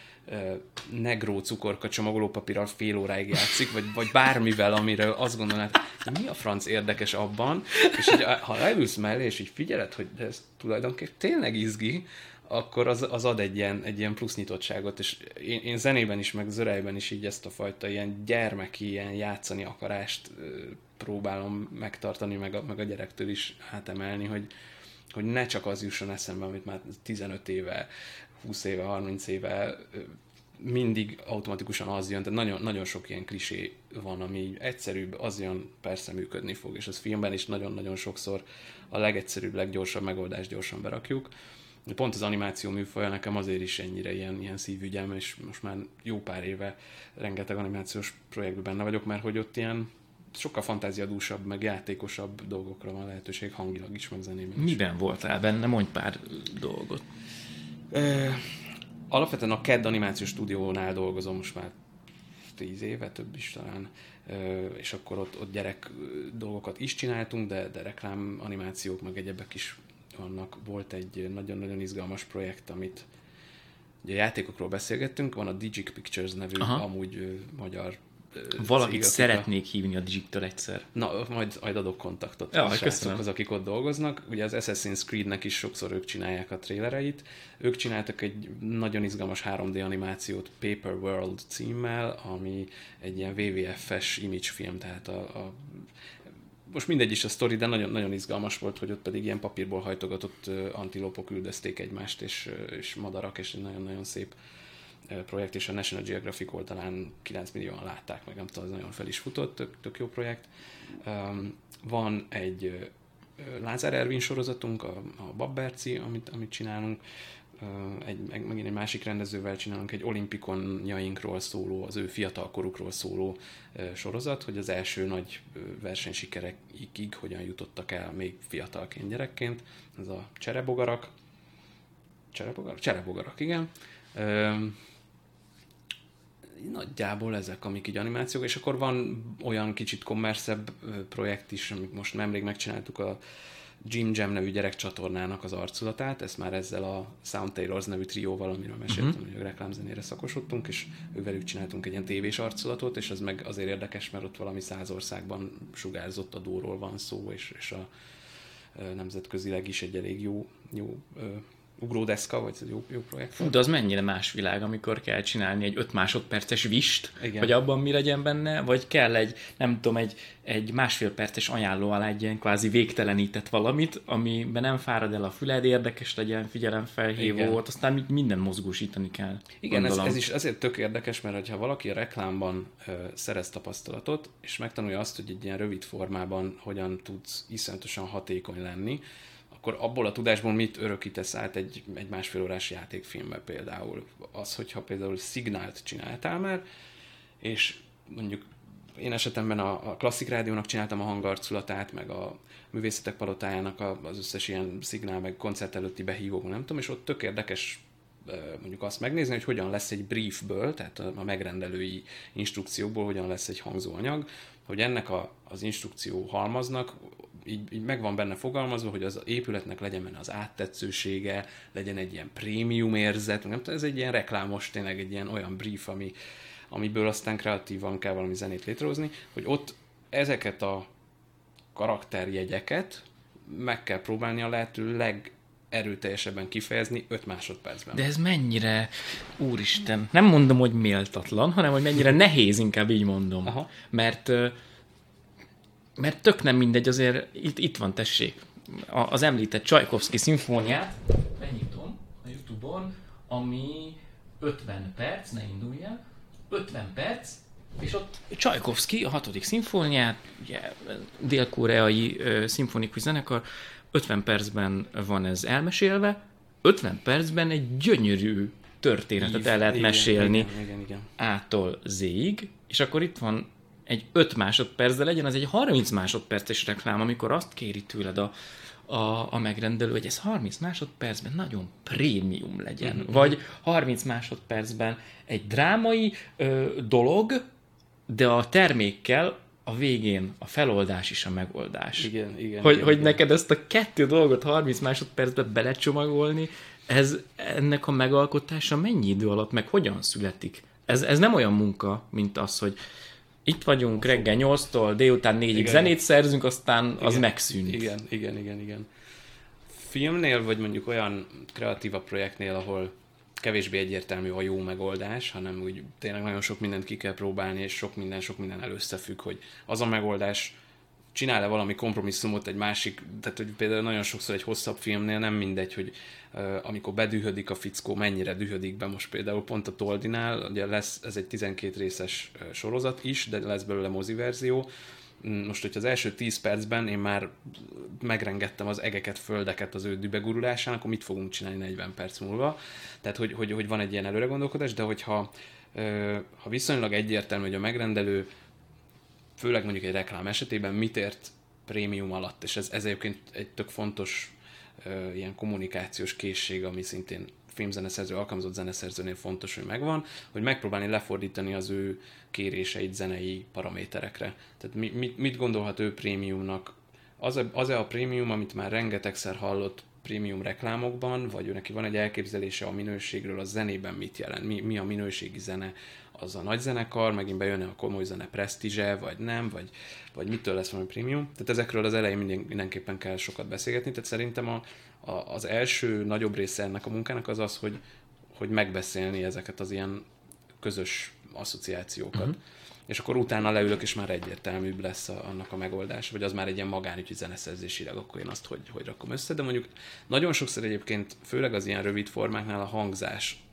negró cukorka csomagolópapírral fél óráig játszik, vagy, vagy bármivel, amiről azt gondolnád, hogy mi a franc érdekes abban, és hogy, ha leülsz mellé, és így figyeled, hogy ez tulajdonképpen tényleg izgi, akkor az, az ad egy ilyen, egy ilyen plusz nyitottságot, és én, én zenében is, meg zörejben is így ezt a fajta ilyen gyermeki, ilyen játszani akarást próbálom megtartani, meg a, meg a gyerektől is átemelni, hogy, hogy ne csak az jusson eszembe, amit már 15 éve, 20 éve, 30 éve mindig automatikusan az jön, tehát nagyon, nagyon sok ilyen klisé van, ami egyszerűbb, az jön, persze működni fog, és az filmben is nagyon-nagyon sokszor a legegyszerűbb, leggyorsabb megoldást gyorsan berakjuk. Pont az animáció műfaja nekem azért is ennyire ilyen, ilyen szívügyem, és most már jó pár éve rengeteg animációs projektben benne vagyok, mert hogy ott ilyen sokkal fantáziadúsabb, meg játékosabb dolgokra van lehetőség hangilag is, meg zenében is. Miben voltál benne? Mondj pár dolgot. E, alapvetően a KED animációs stúdiónál dolgozom most már tíz éve, több is talán, és akkor ott, ott gyerek dolgokat is csináltunk, de, de reklám animációk, meg egyebek is vannak. Volt egy nagyon-nagyon izgalmas projekt, amit ugye játékokról beszélgettünk, van a Digic Pictures nevű Aha. amúgy magyar Valakit szeretnék hívni a Digital egyszer. Na, majd, majd adok kontaktot ja, a az, akik ott dolgoznak. Ugye az Assassin's Creed-nek is sokszor ők csinálják a trélereit. Ők csináltak egy nagyon izgalmas 3D animációt Paper World címmel, ami egy ilyen WWF-es image film, tehát a, a most mindegy is a sztori, de nagyon, nagyon izgalmas volt, hogy ott pedig ilyen papírból hajtogatott antilopok üldözték egymást, és, és madarak, és egy nagyon-nagyon szép projekt, és a National Geographic oldalán 9 millióan látták, meg nem tudom, az nagyon fel is futott, tök, tök jó projekt. Van egy Lázár Ervin sorozatunk, a, a Babberci, amit, amit csinálunk, egy, meg, megint egy másik rendezővel csinálunk egy olimpikonjainkról szóló, az ő fiatalkorukról szóló sorozat, hogy az első nagy versenysikerekig hogyan jutottak el még fiatalként gyerekként. Ez a cserebogarak. Cserebogarak? Cserebogarak, igen. Nagyjából ezek, amik így animációk, és akkor van olyan kicsit kommerszebb projekt is, amit most nemrég megcsináltuk a Jim Jam nevű gyerekcsatornának az arculatát, ezt már ezzel a Sound Tailors nevű trióval, amiről meséltem, uh-huh. hogy a reklámzenére szakosodtunk, és ővelük csináltunk egy ilyen tévés arculatot, és az meg azért érdekes, mert ott valami száz országban sugárzott adóról van szó, és, és a nemzetközileg is egy elég jó, jó ugródeszka, vagy egy jó, jó projekt. Fú, de az mennyire más világ, amikor kell csinálni egy 5 másodperces vist, Igen. hogy abban mi legyen benne, vagy kell egy, nem tudom, egy, egy másfél perces ajánló alá egy ilyen kvázi végtelenített valamit, amiben nem fárad el a füled, érdekes legyen, figyelemfelhívó, ott aztán minden mozgósítani kell. Igen, ez, ez, is azért tök érdekes, mert ha valaki a reklámban ö, szerez tapasztalatot, és megtanulja azt, hogy egy ilyen rövid formában hogyan tudsz iszonyatosan hatékony lenni, akkor abból a tudásból mit örökítesz át egy, egy másfél órás játékfilmbe például? Az, hogyha például szignált csináltál már, és mondjuk én esetemben a, a klasszik rádiónak csináltam a hangarculatát, meg a művészetek palotájának a, az összes ilyen szignál, meg koncert előtti behívók, nem tudom, és ott tök érdekes mondjuk azt megnézni, hogy hogyan lesz egy briefből, tehát a megrendelői instrukciókból hogyan lesz egy hangzóanyag, hogy ennek a, az instrukció halmaznak így, így meg van benne fogalmazva, hogy az épületnek legyen benne az áttetszősége, legyen egy ilyen prémium érzet, nem tudom, ez egy ilyen reklámos, tényleg egy ilyen olyan brief, ami, amiből aztán kreatívan kell valami zenét létrehozni, hogy ott ezeket a karakterjegyeket meg kell próbálni a lehető leg erőteljesebben kifejezni 5 másodpercben. De ez mennyire, úristen, nem mondom, hogy méltatlan, hanem hogy mennyire nehéz, inkább így mondom. Aha. Mert mert tök nem mindegy, azért itt, itt van, tessék, az említett Csajkovszki szimfóniát, megnyitom a Youtube-on, ami 50 perc, ne indulj el, 50 perc, és ott Csajkovszki, a hatodik szimfóniát, ugye, dél-koreai szimfonikus zenekar, 50 percben van ez elmesélve, 50 percben egy gyönyörű történetet Ív, el lehet igen, mesélni igen, igen, igen. A-tól Z-ig, és akkor itt van egy 5 másodperc, de legyen az egy 30 másodperces reklám, amikor azt kéri tőled a, a, a megrendelő, hogy ez 30 másodpercben nagyon prémium legyen. Mm-hmm. Vagy 30 másodpercben egy drámai ö, dolog, de a termékkel a végén a feloldás is a megoldás. Igen, igen. Hogy, igen, hogy igen. neked ezt a kettő dolgot 30 másodpercben belecsomagolni, ez ennek a megalkotása mennyi idő alatt, meg hogyan születik? Ez, ez nem olyan munka, mint az, hogy itt vagyunk reggel 8-tól délután 4-ig igen. zenét szerzünk, aztán igen. az megszűnik. Igen, igen, igen, igen. Filmnél, vagy mondjuk olyan kreatíva projektnél, ahol kevésbé egyértelmű a jó megoldás, hanem úgy tényleg nagyon sok mindent ki kell próbálni, és sok minden, sok minden előszefügg, hogy az a megoldás csinál-e valami kompromisszumot egy másik, tehát hogy például nagyon sokszor egy hosszabb filmnél nem mindegy, hogy uh, amikor bedühödik a fickó, mennyire dühödik be most például pont a Toldinál, ugye lesz, ez egy 12 részes sorozat is, de lesz belőle mozi verzió, mm, most, hogyha az első 10 percben én már megrengettem az egeket, földeket az ő dübegurulásán, akkor mit fogunk csinálni 40 perc múlva? Tehát, hogy, hogy, hogy van egy ilyen előre gondolkodás, de hogyha ha viszonylag egyértelmű, hogy a megrendelő főleg mondjuk egy reklám esetében mit ért prémium alatt, és ez, ez egyébként egy tök fontos uh, ilyen kommunikációs készség, ami szintén filmzeneszerző, alkalmazott zeneszerzőnél fontos, hogy megvan, hogy megpróbálni lefordítani az ő kéréseit zenei paraméterekre. Tehát mi, mit, mit gondolhat ő prémiumnak? Az-e, az-e a prémium, amit már rengetegszer hallott prémium reklámokban, vagy ő neki van egy elképzelése a minőségről, a zenében mit jelent, mi, mi a minőségi zene, az a nagy zenekar, megint bejönne a komoly zene presztízse, vagy nem, vagy, vagy mitől lesz valami prémium. Tehát ezekről az elején minden, mindenképpen kell sokat beszélgetni, tehát szerintem a, a, az első nagyobb része ennek a munkának az az, hogy, hogy megbeszélni ezeket az ilyen közös asszociációkat. Uh-huh. És akkor utána leülök, és már egyértelműbb lesz a, annak a megoldás, vagy az már egy ilyen magánügyi zeneszerzésileg, akkor én azt hogy, hogy rakom össze. De mondjuk nagyon sokszor egyébként, főleg az ilyen rövid formáknál a hangzás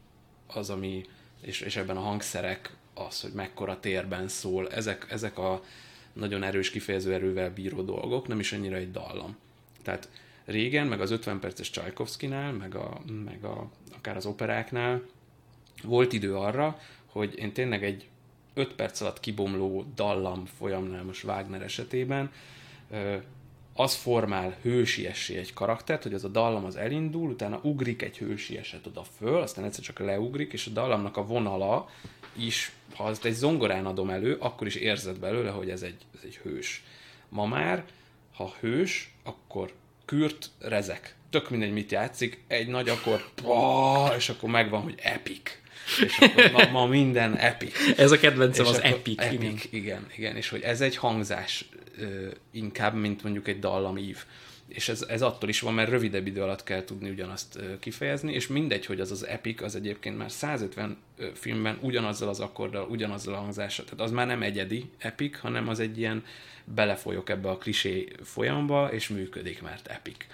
az, ami, és, és ebben a hangszerek, az, hogy mekkora térben szól, ezek, ezek a nagyon erős kifejező erővel bíró dolgok, nem is annyira egy dallam. Tehát régen, meg az 50 perces Csajkovszkinál, meg, a, meg a, akár az operáknál volt idő arra, hogy én tényleg egy 5 perc alatt kibomló dallam folyamnál most Wagner esetében az formál hősiessé egy karaktert, hogy az a dallam az elindul, utána ugrik egy hősieset oda föl, aztán egyszer csak leugrik, és a dallamnak a vonala is, ha azt egy zongorán adom elő, akkor is érzed belőle, hogy ez egy, ez egy hős. Ma már, ha hős, akkor kürt rezek. Tök mindegy, mit játszik, egy nagy akkor, és akkor megvan, hogy epic. És akkor ma, ma minden epic. Ez a kedvencem És az epic. epic igen. igen. igen, és hogy ez egy hangzás inkább, mint mondjuk egy dallamív. És ez, ez attól is van, mert rövidebb idő alatt kell tudni ugyanazt kifejezni, és mindegy, hogy az az epic, az egyébként már 150 ö, filmben ugyanazzal az akkorddal, ugyanazzal a hangzással, tehát az már nem egyedi epic, hanem az egy ilyen belefolyok ebbe a klisé folyamba, és működik, mert epic.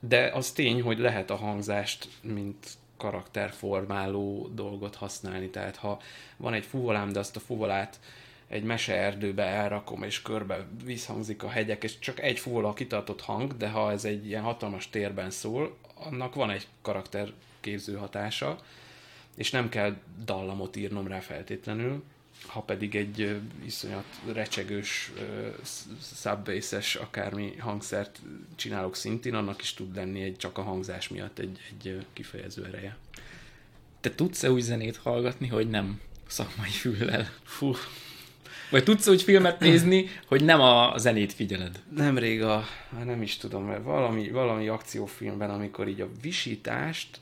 De az tény, hogy lehet a hangzást, mint karakterformáló dolgot használni. Tehát ha van egy fuvolám, de azt a fuvolát egy meseerdőbe elrakom, és körbe visszhangzik a hegyek, és csak egy fuvola kitartott hang, de ha ez egy ilyen hatalmas térben szól, annak van egy karakterképző hatása, és nem kell dallamot írnom rá feltétlenül, ha pedig egy iszonyat recsegős, subbasses akármi hangszert csinálok szintén, annak is tud lenni egy csak a hangzás miatt egy, egy kifejező ereje. Te tudsz-e úgy zenét hallgatni, hogy nem szakmai füllel? Fú. Vagy tudsz úgy filmet nézni, hogy nem a zenét figyeled? Nemrég a, nem is tudom, mert valami, valami akciófilmben, amikor így a visítást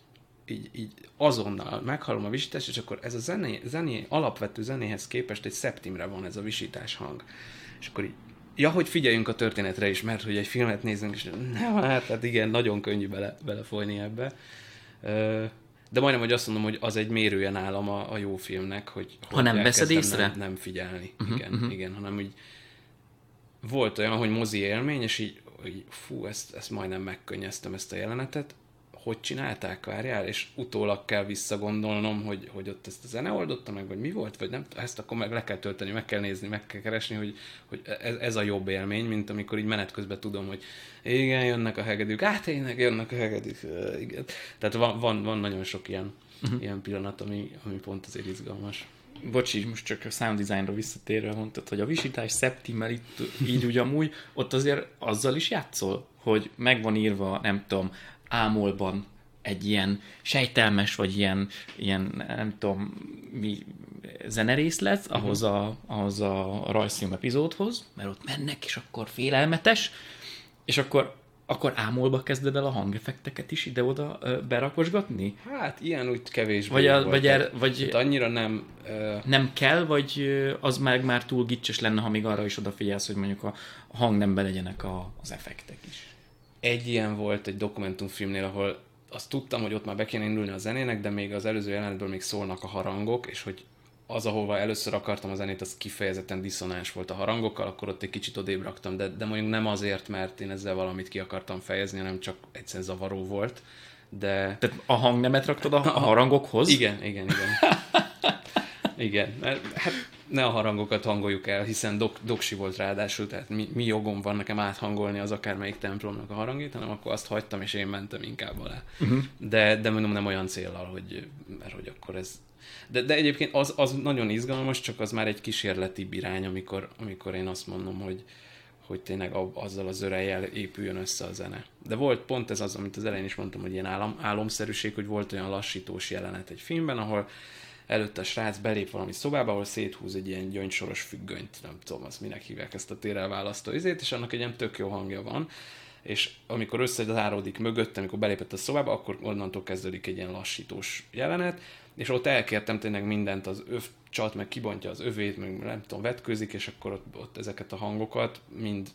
így, így azonnal meghallom a visítást, és akkor ez a zené, zené, alapvető zenéhez képest egy szeptimre van ez a visítás hang. És akkor így, ja, hogy figyeljünk a történetre is, mert hogy egy filmet nézünk, és nem, hát, hát igen, nagyon könnyű bele, belefolyni ebbe. De majdnem, hogy azt mondom, hogy az egy mérője nálam a, a jó filmnek, hogy, Ha nem hogy veszed észre? Nem, nem figyelni. Uh-huh, igen, uh-huh. igen, hanem úgy volt olyan, hogy mozi élmény, és így, hogy fú, ezt, ezt majdnem megkönnyeztem ezt a jelenetet, hogy csinálták, várjál, és utólag kell visszagondolnom, hogy, hogy ott ezt a zene oldotta meg, vagy mi volt, vagy nem, ezt akkor meg le kell tölteni, meg kell nézni, meg kell keresni, hogy, hogy ez, ez a jobb élmény, mint amikor így menet közben tudom, hogy igen, jönnek a hegedűk, á, tényleg jönnek a hegedűk, igen. Tehát van, van, van nagyon sok ilyen, uh-huh. ilyen pillanat, ami, ami pont azért izgalmas. Bocsi, most csak a sound designra visszatérve mondtad, hogy a visítás szeptimmel itt így ugyanúgy, ott azért azzal is játszol, hogy meg van írva, nem tudom, ámolban egy ilyen sejtelmes, vagy ilyen, ilyen nem tudom, mi zenerészlet ahhoz a, ahhoz a rajzfilm epizódhoz, mert ott mennek, és akkor félelmetes, és akkor, akkor ámolba kezded el a hangeffekteket is ide-oda ö, berakosgatni? Hát ilyen úgy kevésbé Vagy, a, volt. vagy, er, vagy Hát annyira nem... Uh, nem kell, vagy ö, az meg már túl gicses lenne, ha még arra is odafigyelsz, hogy mondjuk a a hangnemben legyenek a, az effektek is. Egy ilyen volt egy dokumentumfilmnél, ahol azt tudtam, hogy ott már be kéne indulni a zenének, de még az előző jelenetből még szólnak a harangok, és hogy az, ahova először akartam a zenét, az kifejezetten diszonáns volt a harangokkal, akkor ott egy kicsit odébb raktam, de, de mondjuk nem azért, mert én ezzel valamit ki akartam fejezni, hanem csak egyszerűen zavaró volt. De Tehát a hangnemet raktad a, a harangokhoz? igen, igen, igen. Igen, mert hát ne a harangokat hangoljuk el, hiszen dok, doksi volt ráadásul, tehát mi, mi jogom van nekem áthangolni az akármelyik templomnak a harangját, hanem akkor azt hagytam, és én mentem inkább alá. Uh-huh. De, de mondom, nem olyan célral, hogy, mert hogy akkor ez... De, de egyébként az, az nagyon izgalmas, csak az már egy kísérleti irány, amikor, amikor én azt mondom, hogy, hogy tényleg a- azzal az örejjel épüljön össze a zene. De volt pont ez az, amit az elején is mondtam, hogy ilyen álom, álomszerűség, hogy volt olyan lassítós jelenet egy filmben, ahol előtte a srác belép valami szobába, ahol széthúz egy ilyen gyöngysoros függönyt, nem tudom, azt minek hívják ezt a térrel választó izét, és annak egy ilyen tök jó hangja van, és amikor összezáródik mögött, amikor belépett a szobába, akkor onnantól kezdődik egy ilyen lassítós jelenet, és ott elkértem tényleg mindent, az öv csat, meg kibontja az övét, meg nem tudom, vetkőzik, és akkor ott, ott ezeket a hangokat mind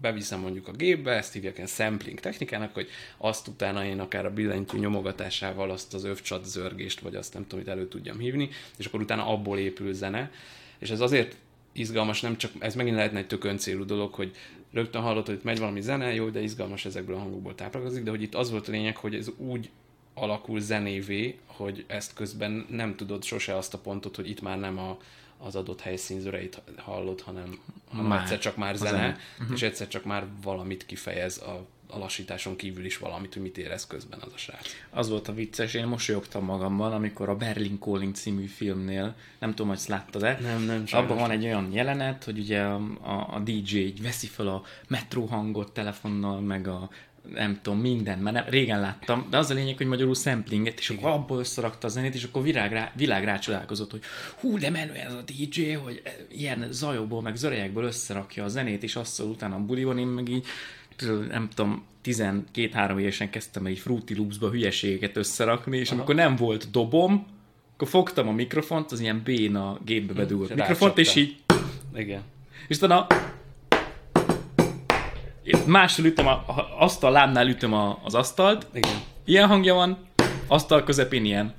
beviszem mondjuk a gépbe, ezt hívják ilyen sampling technikának, hogy azt utána én akár a billentyű nyomogatásával azt az övcsat zörgést, vagy azt nem tudom, hogy elő tudjam hívni, és akkor utána abból épül zene. És ez azért izgalmas, nem csak, ez megint lehetne egy tök öncélú dolog, hogy rögtön hallod, hogy itt megy valami zene, jó, de izgalmas ezekből a hangokból táplálkozik, de hogy itt az volt a lényeg, hogy ez úgy alakul zenévé, hogy ezt közben nem tudod sose azt a pontot, hogy itt már nem a, az adott helyszín zöreit hallod, hanem, hanem Már. egyszer csak már zene, zene. uh-huh. és egyszer csak már valamit kifejez a, a lassításon kívül is valamit, hogy mit érez közben az a srác. Az volt a vicces, én mosolyogtam magamban, amikor a Berlin Calling című filmnél, nem tudom, hogy ezt láttad-e, Nem, nem, abban van egy olyan jelenet, hogy ugye a, a, a DJ így veszi fel a metró hangot telefonnal, meg a nem tudom, minden, mert nem, régen láttam, de az a lényeg, hogy magyarul samplinget, és akkor abból összerakta a zenét, és akkor világ rá, világ rácsodálkozott, hogy hú, de menő ez a DJ, hogy ilyen zajokból, meg zörejekből összerakja a zenét, és azt szól utána a buliban, én meg így nem tudom, 12-3 évesen kezdtem egy Fruity Loops-ba hülyeségeket összerakni, és Aha. amikor nem volt dobom, akkor fogtam a mikrofont, az ilyen béna gépbe hm, bedugott mikrofont, és így... Igen. És utána mással ütöm, a, asztal lábnál ütöm a, az asztalt. Igen. Ilyen hangja van, asztal közepén ilyen.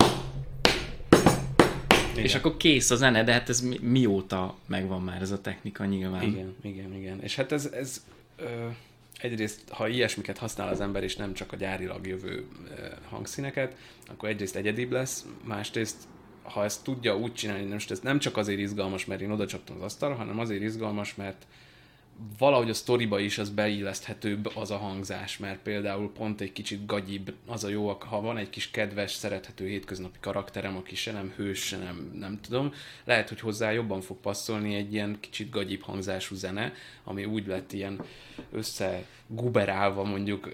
Igen. És akkor kész a zene, de hát ez mi, mióta megvan már ez a technika nyilván. Igen, igen, igen. És hát ez, ez ö, egyrészt, ha ilyesmiket használ az ember, és nem csak a gyárilag jövő ö, hangszíneket, akkor egyrészt egyedibb lesz, másrészt ha ezt tudja úgy csinálni, most ez nem csak azért izgalmas, mert én oda csaptam az asztalra, hanem azért izgalmas, mert valahogy a sztoriba is az beilleszthetőbb az a hangzás, mert például pont egy kicsit gagyibb, az a jó, ha van egy kis kedves, szerethető hétköznapi karakterem, aki se nem hős, se nem, nem tudom, lehet, hogy hozzá jobban fog passzolni egy ilyen kicsit gagyibb hangzású zene, ami úgy lett ilyen összeguberálva mondjuk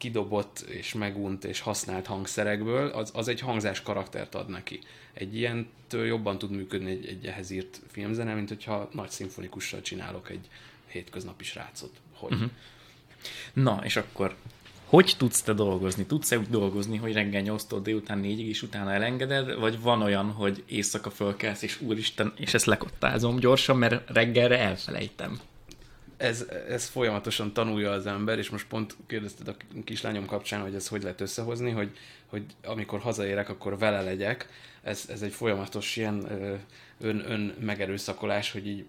kidobott és megunt és használt hangszerekből, az, az egy hangzás karaktert ad neki. Egy ilyentől jobban tud működni egy, egy ehhez írt filmzene, mint hogyha nagy szimfonikussal csinálok egy hétköznapi srácot. Hogy? Uh-huh. Na, és akkor hogy tudsz te dolgozni? Tudsz-e úgy dolgozni, hogy reggel 8-tól délután 4-ig és utána elengeded, vagy van olyan, hogy éjszaka fölkelsz, és úristen, és ezt lekottázom gyorsan, mert reggelre elfelejtem? Ez, ez folyamatosan tanulja az ember, és most pont kérdezted a kislányom kapcsán, hogy ez hogy lehet összehozni, hogy, hogy amikor hazaérek, akkor vele legyek. Ez, ez egy folyamatos ilyen ön, ön megerőszakolás, hogy így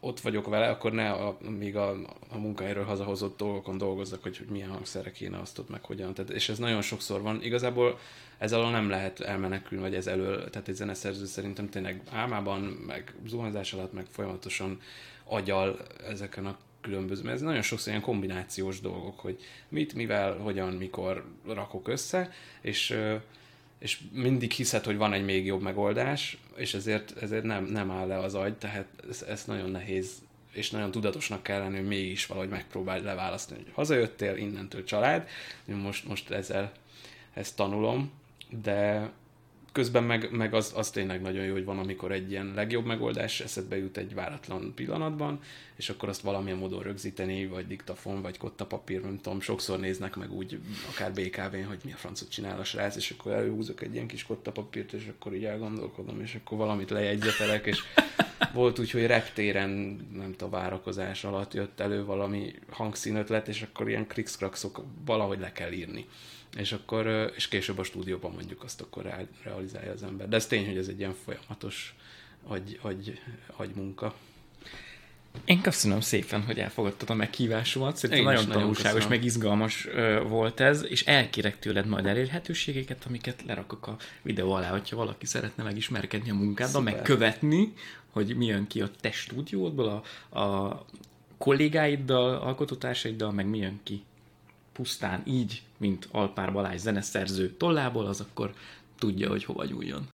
ott vagyok vele, akkor ne a, még a, a munkahelyről hazahozott dolgokon dolgozzak, hogy, hogy milyen hangszerre kéne azt ott meg hogyan. Tehát, és ez nagyon sokszor van. Igazából ez alól nem lehet elmenekülni, vagy ez elől, tehát egy zeneszerző szerintem tényleg álmában, meg zuhanyzás alatt, meg folyamatosan agyal ezeken a különböző, mert ez nagyon sokszor ilyen kombinációs dolgok, hogy mit, mivel, hogyan, mikor rakok össze, és és mindig hiszed, hogy van egy még jobb megoldás, és ezért, ezért nem, nem áll le az agy, tehát ez, ez nagyon nehéz, és nagyon tudatosnak kell lenni, hogy mégis valahogy megpróbálj leválasztani, hogy hazajöttél, innentől család, most, most ezzel ezt tanulom, de közben meg, meg az, az tényleg nagyon jó, hogy van, amikor egy ilyen legjobb megoldás eszedbe jut egy váratlan pillanatban, és akkor azt valamilyen módon rögzíteni, vagy diktafon, vagy kottapapír, nem tudom, sokszor néznek meg úgy, akár BKV-n, hogy mi a francot csinál a srác, és akkor előhúzok egy ilyen kis kottapapírt, és akkor így elgondolkodom, és akkor valamit lejegyzetelek, és volt úgy, hogy reptéren, nem tudom, várakozás alatt jött elő valami hangszínötlet, és akkor ilyen krikszkrakszok valahogy le kell írni és akkor, és később a stúdióban mondjuk azt akkor realizálja az ember. De ez tény, hogy ez egy ilyen folyamatos agy, agy, agy munka. Én köszönöm szépen, hogy elfogadtad a meghívásomat. Szerintem nagyon, nagyon tanulságos, meg izgalmas volt ez, és elkérek tőled majd elérhetőségeket, amiket lerakok a videó alá, hogyha valaki szeretne megismerkedni a munkáddal, meg követni, hogy mi jön ki a te stúdiódból, a, a kollégáiddal, alkotótársaiddal, meg mi jön ki pusztán így, mint Alpár Balázs zeneszerző tollából, az akkor tudja, hogy hova nyúljon.